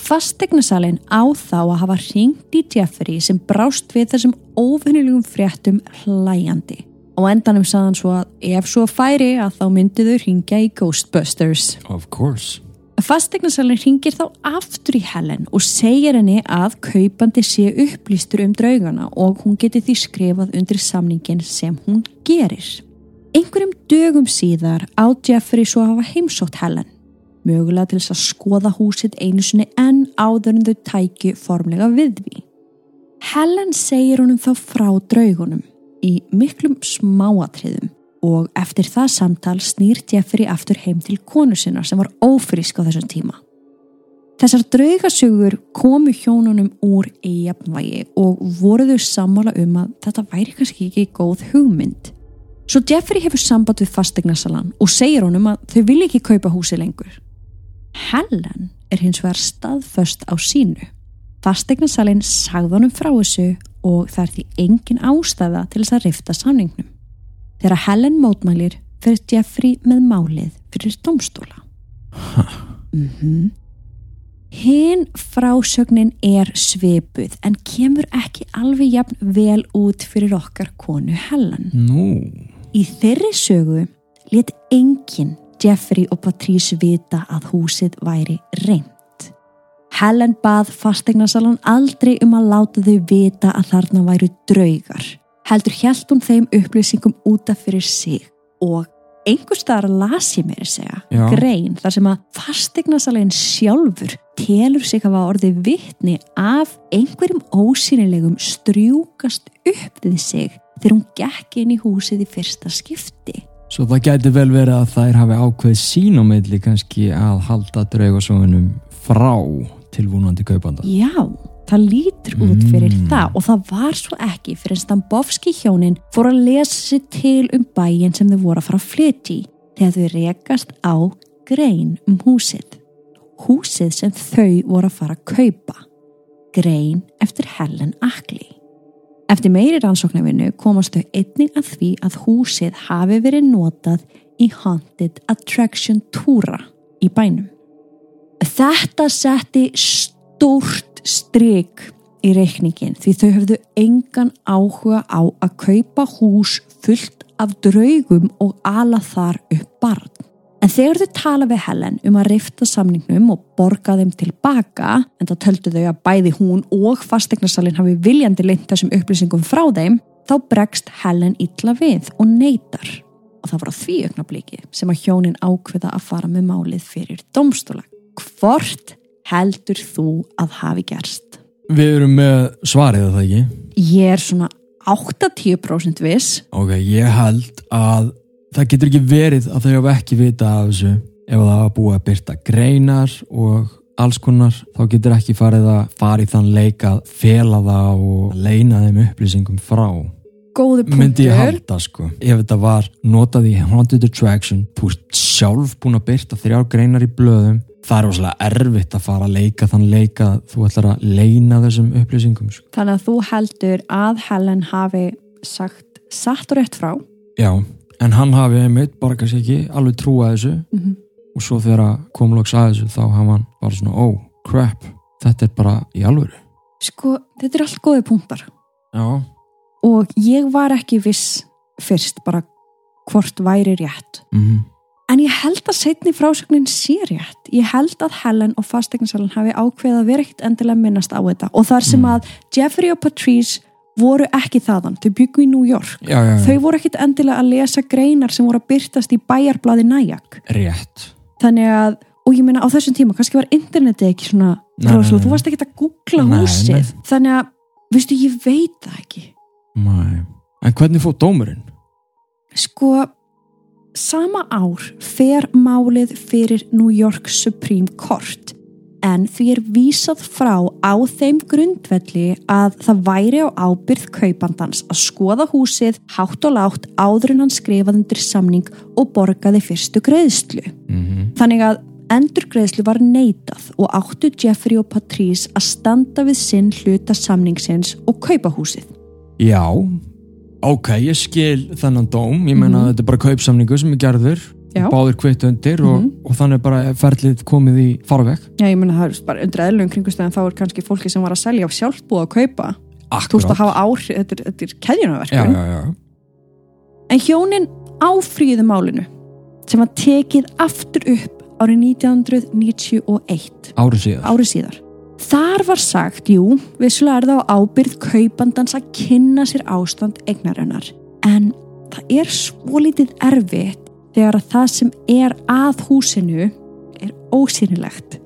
Fastegnasalinn á þá að hafa ringt í Jeffrey sem brást við þessum óvinnilegum fréttum hlæjandi. Og endanum saðan svo að ef svo færi að þá myndi þau ringja í Ghostbusters. Of course. Fastegnasalinn ringir þá aftur í Helen og segir henni að kaupandi sé upplýstur um draugana og hún geti því skrifað undir samningin sem hún gerir. Einhverjum dögum síðar á Jeffrey svo hafa heimsótt Helen mögulega til þess að skoða húsit einu sinni en áður en þau tæki formlega við því. Helen segir honum þá frá draugunum í miklum smáatriðum og eftir það samtal snýr Jeffrey aftur heim til konu sinna sem var ófrísk á þessum tíma. Þessar draugasögur komu hjónunum úr í jafnvægi og voru þau sammála um að þetta væri kannski ekki góð hugmynd. Svo Jeffrey hefur samband við fastegnasalan og segir honum að þau vilja ekki kaupa húsi lengur. Helen er hins vegar staðföst á sínu. Fastegnasalinn sagði honum frá þessu og það er því engin ástæða til þess að rifta samningnum. Þegar Helen mótmælir fyrir Jeffrey með málið fyrir domstóla. Mm -hmm. Hinn frásögnin er sveipuð en kemur ekki alveg jafn vel út fyrir okkar konu Helen. Nú. Í þeirri sögu let enginn Jeffrey og Patrice vita að húsið væri reynd. Helen bað fastegnasalan aldrei um að láta þau vita að þarna væru draugar. Heldur hjælt hún þeim upplýsingum útaf fyrir sig og einhver staðar las ég mér að segja Já. grein þar sem að fastegnasalinn sjálfur telur sig að hafa orðið vitni af einhverjum ósýnilegum strjúkast upp við sig þegar hún gekk inn í húsið í fyrsta skipti. Svo það gæti vel verið að þær hafi ákveð sín á milli kannski að halda draugasögunum frá tilvunandi kaupanda. Já, það lítur út fyrir Mm. það og það var svo ekki fyrir en Stambovski hjónin fór að lesa sér til um bæin sem þau voru að fara að flytja í þegar þau rekast á grein um húsið. Húsið sem þau voru að fara að kaupa. Grein eftir Helen Ackley. Eftir meiri rannsóknarvinnu komast þau einnig að því að húsið hafi verið notað í Haunted Attraction túra í bænum. Þetta setti stórt stryk í reikningin því þau höfðu engan áhuga á að kaupa hús fullt af draugum og ala þar upp barn. En þegar þau tala við Helen um að rifta samningnum og borga þeim tilbaka, en það töldu þau að bæði hún og fastegnarsalinn hafi viljandi leint þessum upplýsingum frá þeim, þá bregst Helen illa við og neytar. Og það var á því augnabliki sem að hjónin ákveða að fara með málið fyrir domstóla. Hvort heldur þú að hafi gerst? Við erum með svarið að það ekki. Ég er svona 80% viss. Ok, ég held að það getur ekki verið að þau hafa ekki vita af þessu ef það hafa búið að byrta greinar og alls konar þá getur ekki farið að fara í þann leik að fela það og leina þeim upplýsingum frá Góðu punktur. myndi ég halda sko ef þetta var notað í Haunted Attraction þú ert sjálf búin að byrta þrjár greinar í blöðum það er rosalega erfitt að fara að leika þann leika að þú ætlar að leina þessum upplýsingum sko. Þannig að þú heldur að Helen hafi sagt satt og rétt frá. já, en hann hafi einmitt kannski ekki alveg trúa þessu Mm -hmm. og svo þegar að kom loks að þessu þá hafa hann bara svona, oh crap þetta er bara í alvöru Sko, þetta er allt góði punktar. já, Og ég var ekki viss fyrst bara hvort væri rétt. mhm En ég held að setni frásögnin sé rétt. Ég held að Helen og fastegnasalinn hafi ákveðið að vera ekkit endilega minnast á þetta. Og þar sem Mm. að Jeffrey og Patrice voru ekki þaðan, þau byggu í New York já, já, já. þau voru ekkit endilega að lesa greinar sem voru að byrtast í bæjarblaði Næjak rétt þannig að, og ég meina á þessum tíma kannski var internetið ekki svona Nei, nei, þú varst ekki að googla Nei, húsið þannig að, veistu, ég veit það ekki Nei. en hvernig fór dómurinn? sko sama ár fer málið fyrir New York Supreme Court en því er vísað frá á þeim grundvelli að það væri á ábyrð kaupandans að skoða húsið hátt og látt áður en hann skrifað undir samning og borgaði fyrstu greiðslu. Mm Þannig að endurgreiðslu var neitað og áttu Jeffrey og Patrice að standa við sinn hluta samningsins og kaupa húsið. Já, ok, ég skil þennan dóm, ég meina Mhm. þetta er bara kaupsamningu sem er gerður, Já. báðir kvitt undir og, Mhm. og þannig bara ferlið komið í farveg. Já, ég meina það er bara undir eðlum kringustæðan þá er kannski fólki sem var að selja og sjálf búið að kaupa. Þú veist að hafa áhrif, þetta er, þetta er Já, keðjunaverkun. já, já. En hjónin áfríðu málinu sem var tekið aftur upp árið 1991, Árið síðan. árið síðar. Þar var sagt, jú, vissulega er það á ábyrð kaupandans að kynna sér ástand eignarinnar. En það er svolítið erfitt þegar að það sem er að húsinu er ósýnilegt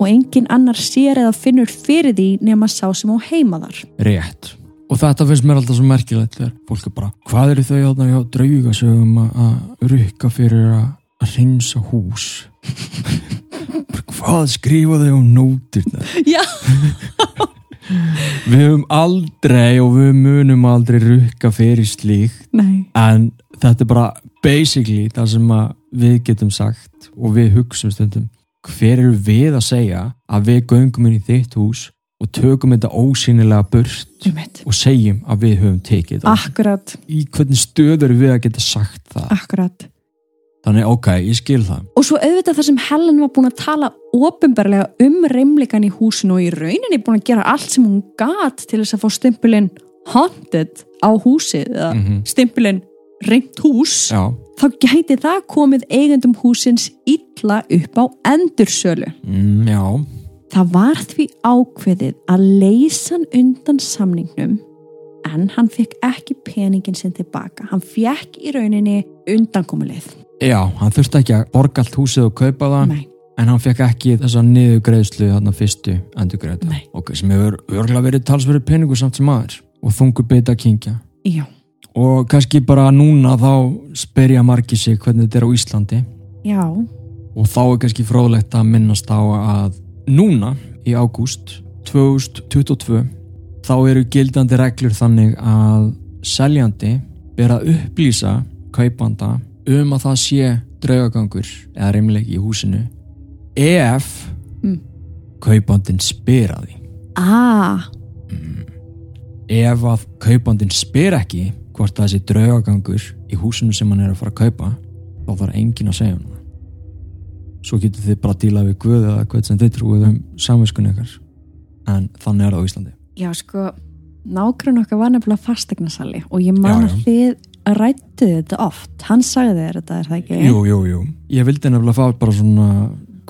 og engin annar sér eða finnur fyrir því nema sá sem á heima þar. Rétt. Og þetta finnst mér alltaf svo merkilegt þegar fólk er bara, hvað eru þau hjá draugasögum að rukka fyrir að, að reynsa hús? Hvað skrifa þau um nótirna? Já. Við höfum aldrei og við munum aldrei rukka fyrir slíkt Nei. en þetta er bara basically það sem við getum sagt og við hugsum stundum hver eru við að segja að við göngum inn í þitt hús og tökum þetta ósýnilega burt og segjum að við höfum tekið Akkurat, í hvernig stöður við að geta sagt það akkurat. Þannig ok, ég skil það Og svo auðvitað það sem Helen var búin að tala ofinbarlega um reymleikan í húsinu og í rauninni búin að gera allt sem hún gat til þess að fá stimpulinn haunted á húsið eða mm stimpulinn reymt hús Já, þá gæti það komið eigendum húsins illa upp á endursölu. mm, já, Það var því ákveðið að leysa hann undan samningnum en hann fekk ekki peningin sinn tilbaka. Hann fekk í rauninni undankomulið. Já hann þurfti ekki að borga allt húsið og kaupa það Nei, en hann fekk ekki þessa niðugreiðslu þarna fyrstu endurgreiðta Nei. ok, sem hefur örgulega verið talsverið peningur samt sem aður og þungur bita að kingja já, og kannski bara núna þá spyrja margir sig hvernig þetta er á Íslandi. Já, og þá er kannski fróðlegt að minnast á að núna í ágúst 2022 þá eru gildandi reglur þannig að seljandi ber að upplýsa kaupanda um að það sé draugagangur eða reymleiki í húsinu ef Mm. kaupandin spyr að því. Ah, ef að kaupandin spyr ekki hvort það sé draugagangur í húsinu sem hann er að fara að kaupa þá þarf enginn að segja hann svo getur þið bara að díla við Guð eða hvað sem þið trúið um samviskun ykkar. En þannig er það á Íslandi. Já sko nágrunn okkar var nefnilega fastegnasali og ég man að þið rættu þetta oft hann sagði þér þetta, er það ekki? jú, jú, jú. ég vildi nefnilega fá bara svona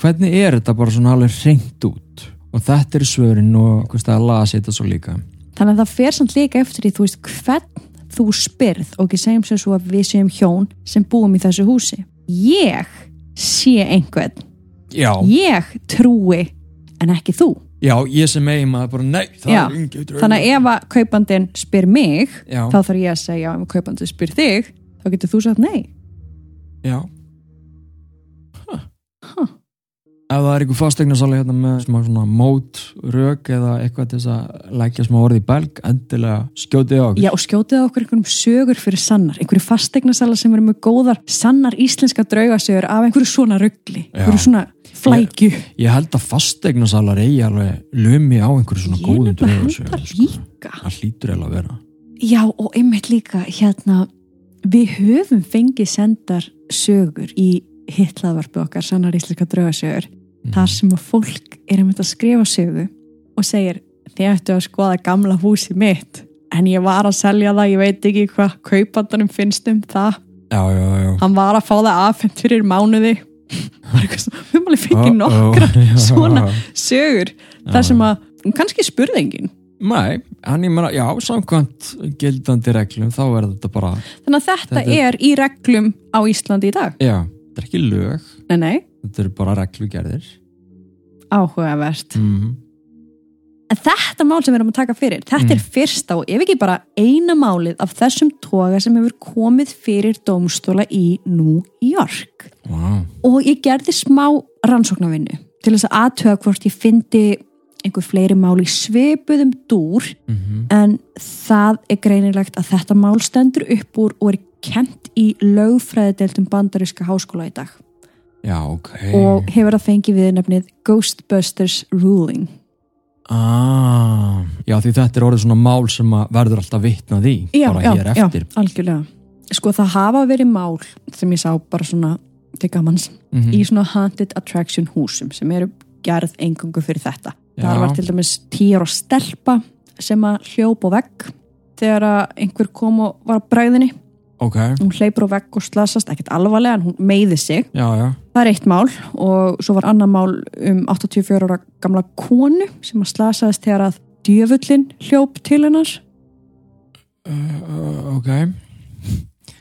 hvernig er þetta bara svona alveg reynd út og þetta er svörin og hvers það að lasa þetta svo líka Þannig að það fer samt líka eftir því þú veist hvern þú spyrð og ekki segjum sem svo að við séum hjón sem búum í þessu húsi. Ég sé einhvern. já, Ég trúi en ekki þú. Já, ég sem eigin maður bara nei, Já, er Þannig að ef að kaupandinn spyr mig já, þá þarf ég að segja ef kaupandinn spyr þig þá getur þú sagt nei. já ef það er einhver fastegnarsali hérna með smá svona mót, rök eða eitthvað til þess að leggja smá orði í belg endilega skjótið á okkur Já og skjótið á okkur einhverjum sögur fyrir sannar. Einhverju fastegnasala sem eru með góðar sannar íslenska draugasögur af einhverju svona ruggli. Einhverju svona flækju. ég held að fastegnasalar eigi alveg lumi á einhverju svona Ég góðum nefnilega held draugasögum, það sko. líka. það hlýtur eiginlega að vera Já og einmitt líka hérna við höfum fengið sendar sögur í hitlaðvarpu okkar sannar íslenska draugasögur Mhm. þar sem að fólk er einmitt að skrifa sögu og segir þið ættu að skoða gamla húsi mitt. En ég var að selja það, ég veit ekki hvað kaupandanum finnst um það. Já, já, já. Hann var að fá það afhengt fyrir mánuði. Við alveg fengið nokkra svona sögur. Þar sem að kannski spurði enginn Nei, en ég meina, já, samkvæmt gildandi reglum, þá er þetta bara þannig að þetta, Þetta er í reglum á Íslandi í dag. Já, þetta er ekki lög. Nei, nei, þetta er bara reglugerðir. Áhugavert. Mm. en þetta mál sem við erum að taka fyrir þetta er fyrsta og ef ekki bara eina málið af þessum toga sem hefur komið fyrir dómstóla í New York. Wow. og ég gerði smá rannsóknarvinnu til þess að aðtöga hvort ég fyndi einhver fleiri mál í svipuðum dúr. Mm en það er greinilegt að þetta mál stendur upp úr og er kent í lögfræðideldum bandaríska háskóla í dag já, ok. Og hefur það fengið við nefnið Ghostbusters Ruling. Ah, já, því þetta er orðið svona mál sem verður alltaf vitnað í bara hér eftir. já, algjörlega. Sko það hafa verið mál sem ég sá bara svona til gamans Mhm. í svona haunted attraction húsum sem eru gerð engungu fyrir þetta. Já. það var til dæmis tíur og stelpa sem að hljópa á vegg þegar einhver kom og var á bræðinni ok, hún hleypur á vegg og slasast, ekkert alvarlega en hún meiði sig, já, já. Það er eitt mál og svo var annar mál um 84 ára gamla konu sem að slasaðist þegar að djöfullin hljóp til hennar. Uh, ok.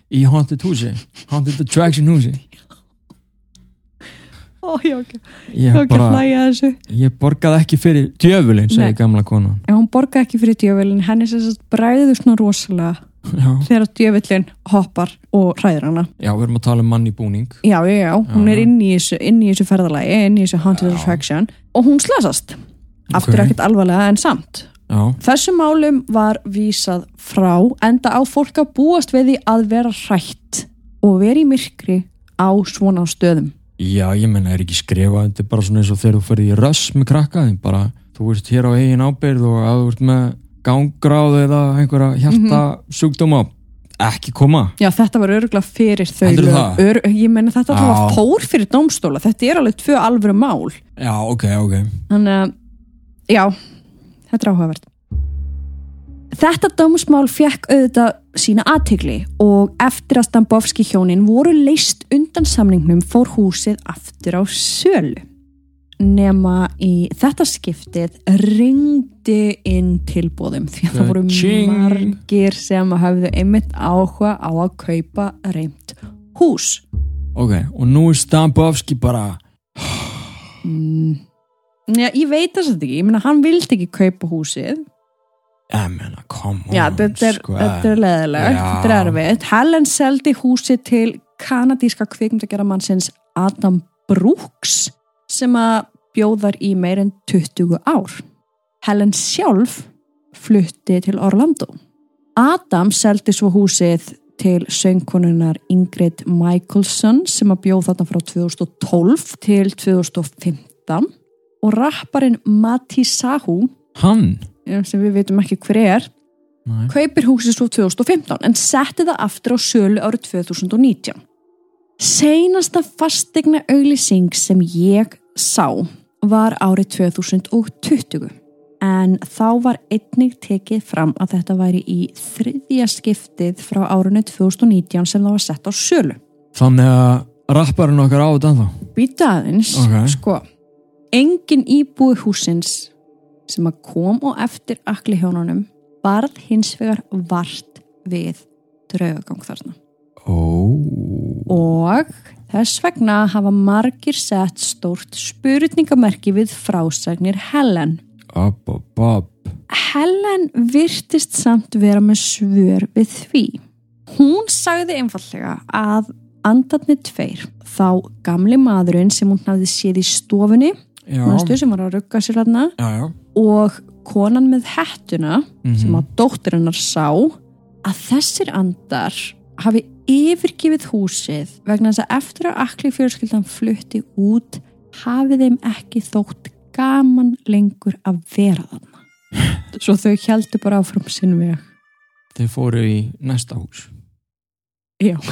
Í Haunted húsi Haunted Attraction húsi. Ó, var ekki, ég, bara, ég borgaði ekki fyrir djöfulinn, Nei. segi gamla kona en hún borgaði ekki fyrir djöfullin henni sem sagt bræður svona rosalega já, þegar djöfullin hoppar og hræðir hana. Já, við erum að tala um mann í búning. Já, já, já, hún Já. er inn í þessu, inn í þessu ferðalagi, inn í þessu haunted attraction og hún slasast. Aftur Ok. ekkert alvarlega en samt. Já, Þessum málum var vísað frá enda á fólk að búast við því að vera hrætt og vera í myrkri á svona stöðum. já, ég menna er ekki skrifa þetta er bara svona eins og þegar þú ferði í röss með krakka þeim bara, þú ert hér á eigin ábyrð og að þú ert með gangráð eða einhverja hjarta sjúkdóma ekki koma Já, þetta var örgulega fyrir þau. Ör, ég menna þetta Já. var fór fyrir dómstóla. Þetta er alveg tvö alvöru mál. já, ok, ok Þannig að, já, þetta er áhugavert. Þetta dómsmál fekk auðvitað sína aðtegli og eftir að Stambovski hjónin voru leist undan samningnum fór húsið aftur á sölu. Nema í þetta skiptið ringdi inn tilbóðum því að það voru Ka-ching. margir sem hafðu einmitt áhuga á að kaupa reymt hús. ok, og nú er Stambovski bara Mm. Já, ég veit þess að ekki, ég meina hann vildi ekki kaupa húsið ég menna, come on Já, þetta er, sko. er leðilegt, þetta er erfitt. Helen seldi húsið til kanadíska kvikmyndagjara mannsins Adam Brooks sem að bjóðar í meir en 20 ár. Helen sjálf flutti til Orlando. Adam seldi svo húsið til söngkonunar Ingrid Michaelson sem að bjóð þarna frá 2012 til 2015 og rapparinn Mati Sahu hann sem við veitum ekki hver er Nei. kaupir húsið svo 2015 en setti það aftur á sölu árið 2019. Seinasta fastegna auglýsing sem ég sá var árið 2020 en þá var einnig tekið fram að þetta væri í þriðja skiptið frá árunni 2019 sem það var sett á sölu. þannig að rapparinn okkar á þetta ennþá Býta aðeins, Ok. sko, engin íbúi húsins sem að kom og eftir akli hjónunum barð hins vegar vart við draugagang þarna. ó, Og þess vegna hafa margir sett stórt spurningamerki við frásagnir Helen. upp, upp, upp Helen virtist samt vera með svör við því. Hún sagði einfallega að andarnir tveir, þá gamli maðurinn sem hún hafði séð í stofunni manstu sem var að rugga sér hérna og konan með hettuna sem Mhm. að dóttir hennar sá að þessir andar hafi yfirgifið húsið vegna þess að eftir að akli fjölskyldan flutti út hafi þeim ekki þótt gaman lengur að vera þarna. Svo þau heldur bara áfram sinn veg. Þeir fóru í næsta hús. Já,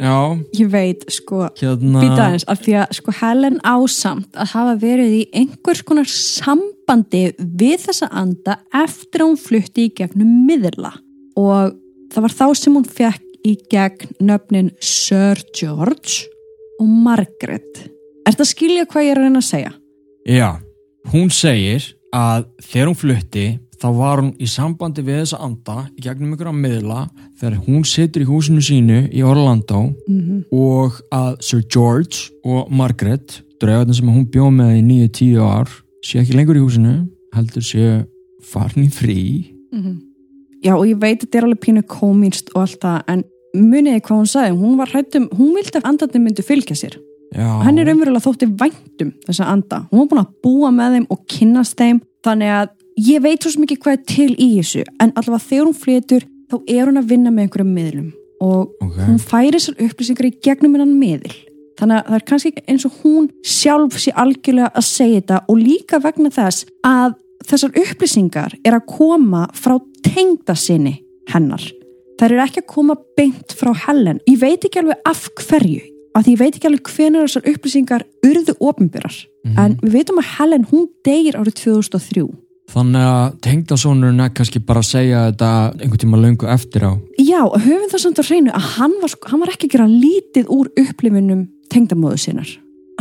já, ég veit sko hérna býta aðeins, af því að sko Helen ásamt að hafa verið í einhvers konar sambandi við þessa anda eftir að hún flutti í gegnum miðla. Og það var þá sem hún fekk í gegn nöfnin Sir George og Margaret. Er þetta að skilja hvað ég er að reyna að segja? já, hún segir að þegar hún flutti þá var hún í sambandi við þessa anda í gegnum ykkur að miðla þegar hún situr í húsinu sínu í Orlando Mhm. og að Sir George og Margaret draugarnir sem hún bjóð með í nýju tíu ár sé ekki lengur í húsinu heldur sé farin í frí. Já og ég veit að þetta er alveg pínu komínst og allt það en muniði hvað hún sagði, hún var hrættum hún vildi að andarnir myndu fylgja sér. Já, henni raunverulega þótti væntum þessa anda, hún var búin að búa með þeim og kynnast þeim, þannig að ég veit svo mikið hvað er til í þessu en allavega þegar hún flytur þá er hún að vinna með einhverjum miðlum. Og Ok. hún færi þessar upplýsingar í gegnum innan miðl þannig að það er kannski eins og hún sjálf sé algjörlega að segja þetta og líka vegna þess að þessar upplýsingar er að koma frá tengda sinni hennar. Þær eru ekki að koma beint frá Helen. Ég veit ekki alveg af hverju af því ég veit ekki alveg hvenær þessar upplýsingar urðu opinberar. En við veitum að Helen hún degir árið 2003 Þannig að tengdasónurinn er kannski bara að segja þetta einhvern tíma löngu eftir á. Já, höfum það samt á hreinu að hann var, sko- hann var ekki að gera lítið úr upplifunum tengdamóðu sinnar.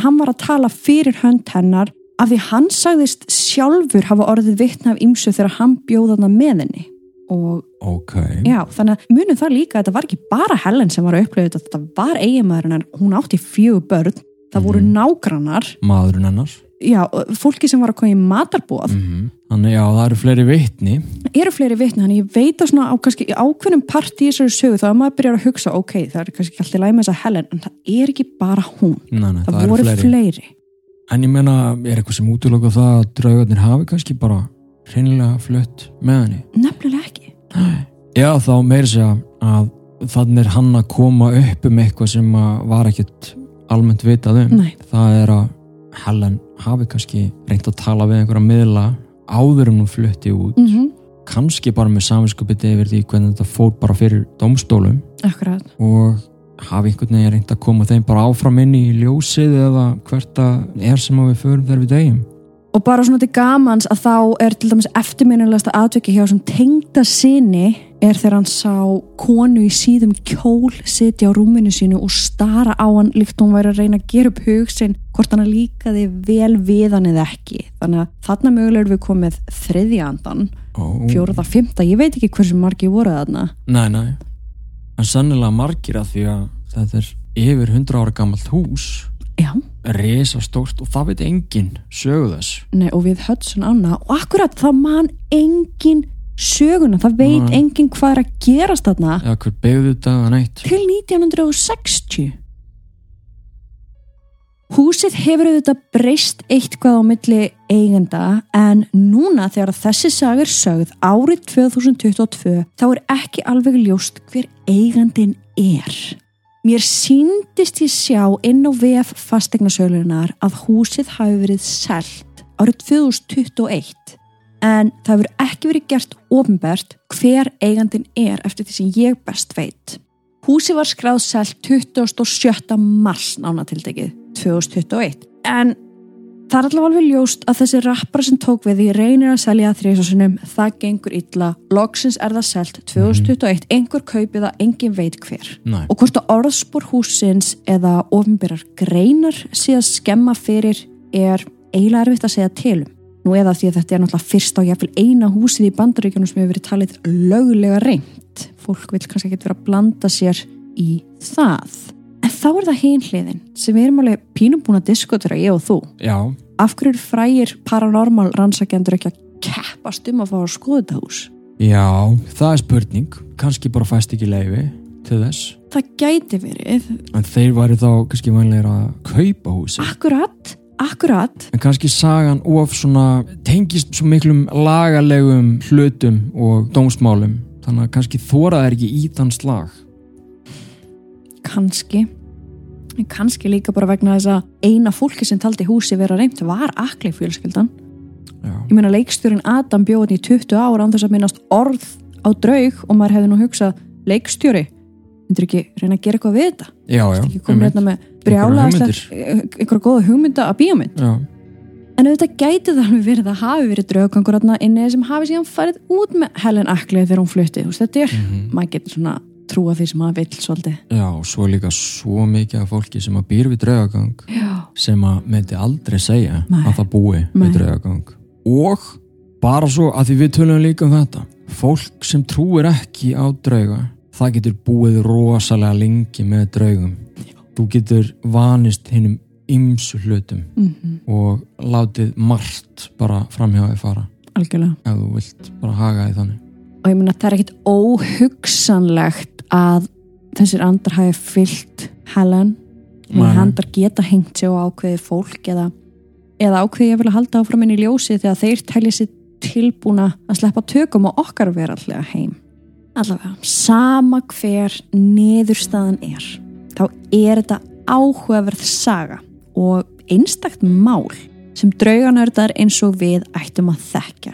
Hann var að tala fyrir hönd hennar af því hann sagðist sjálfur hafa orðið vitna af ymsu þegar hann bjóðana með henni. Og Ok, já, þannig að munum það líka að þetta var ekki bara Helen sem var að upplifa þetta, þetta var eiginmaðurinn en hún átti fjögur börn, það voru nágrannar, maðurinn hennar já, fólki sem var að koma í matarbóð, mm Þannig já, það eru fleiri vitni. Eru fleiri vitni þannig ég veit að svona á kannski ákveðnum part í þessari sögu þá að maður byrjar að hugsa ok, það er kannski ekki alltaf læg með þessa Helen en það er ekki bara hún, nei, nei, það, eru voru fleiri. En ég meina, er eitthvað sem útlöku það að draugarnir hafi kannski bara hreinlega flutt með henni? Nefnilega ekki. Já, þá meiri segja að þannig er hann að koma upp um eitthvað sem að var ekkit almennt vitað um. Það er að Helen hafi kannski reynt að tala við einhverja miðla áður en hún flutti út. Mm kannski bara með saminskupið yfir því hvernig þetta fór bara fyrir domstólum akkurat, og hafi einhvern veginn reynd að koma þeim bara áfram inn í ljósið eða hvert að er sem að við förum þegar við deyjum og bara svona til gamans að þá er til dæmis eftirminnilegasta atveki hjá sem tengda sinni er þegar hann sá konu í síðum kjól sitja á rúminu sínu og stara á hann líkt hún væri að reyna að gera upp hugsin hvort hann líkaði vel við hann eða ekki. Þannig að þarna mögulega erum við komið þriðjandan, Ó, fjóraða, fymta ég veit ekki hversu margi voru þarna. Nei, nei. En sannilega margir að því að þetta er yfir 100 ára gamalt hús. Já, resa stórt og það veit enginn sögu þess. Nei og við Hudson Anna og akkurat það man engin söguna, það veit Nei. engin hvað er að gerast þarna. Neitt. Til 1960 Húsið hefur auðvitað breyst eitthvað á milli eigenda en núna þegar þessi sag er sögð árið 2022 þá er ekki alveg ljóst hver eigandin er. Mér síndist ég sjá inn á VF fastegnarsölunar að húsið hafi verið selt árið 2021 en það hefur ekki verið gert ofinbert hver eigandin er eftir því sem ég best veit. Húsi var skráð selt 27. mars nánatildegið 2021 en það er allavega alveg ljóst að þessi rappara sem tók við því reynir að selja þrjusásunum, það gengur illa. Loksins er það selt 2021 einhver kaupið það, engin veit hver. Nei. og hvort að orðspor húsins eða ofinbyrjar greinar að skemma fyrir er eiginlega erfitt að segja til um. Nú eða því að þetta er náttúrulega fyrst á jafnvel eina húsið í bandaríkjunum sem hefur verið talið lögulega reynd fólk vil kannski ekki vera að blanda sér í það en þá er það hinhliðin sem við erum alveg pínum búin að diskutera ég og þú. Já, af hverju frægir paranormal rannsakjandur ekki að keppast um að fá að skoða þetta hús? Já, það er spurning. Kannski bara fæst ekki leifi til þess. Það gæti verið. En þeir væri þá kannski vanlegir að kaupa húsi akkurat, akkurat. En kannski sagan of svona tengist svo miklum lagalegum hlutum og dómsmálum. Þannig að kannski þóra er ekki í þann slag kannski. En kannski líka bara vegna þess að eina fólki sem taldi húsi vera reynd var akli fjölskyldan. Já, ég meina leikstjórin Adam bjóðin í 20 ára án þess að minnast orð á draug og maður hefði nú hugsað leikstjóri, myndir ekki reyna að gera eitthvað við þetta? Já, já ekki komið einmitt. hérna með brjála hugmyndir. einhverja góða hugmynda að bíómynd? Já, en auðvitað gæti það alveg verið að hafi verið drauggangur hérna inni sem hafi síðan farið út með Helen Ackley þegar hún flutti. Þú þetta er, Mhm. maður getur svona trúa því sem maður vill svolítið. Já, og svo líka svo mikið af fólki sem að býr við draugagang já, sem að myndi aldrei segja Nei. að það búi Nei. með draugagang. Og bara svo að því við tölum líka um þetta fólk sem trúir ekki á drauga það getur búið rosalega lengi með draugum. Þú getur vanist hinnum ymsu hlutum mm og látið margt bara framhjáði fara. Algjörlega. Ef þú vilt bara haga því þannig. Og ég meina það er ekkit óhugsanlegt að þessir andar hafi fyllt Helen og andar geta hengt sig á ákveði fólk eða, eða ákveði ég vil að halda áfram inn í ljósi þegar þeir telja sér tilbúna að sleppa tökum á okkar verallega heim. Allavega, sama hver niðurstaðan er þá er þetta áhugaverð saga og einstakt mál sem drauganördar eins og við ættum að þekka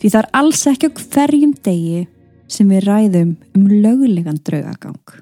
því það er alls ekki hverjum degi sem við ræðum um löglegan draugagang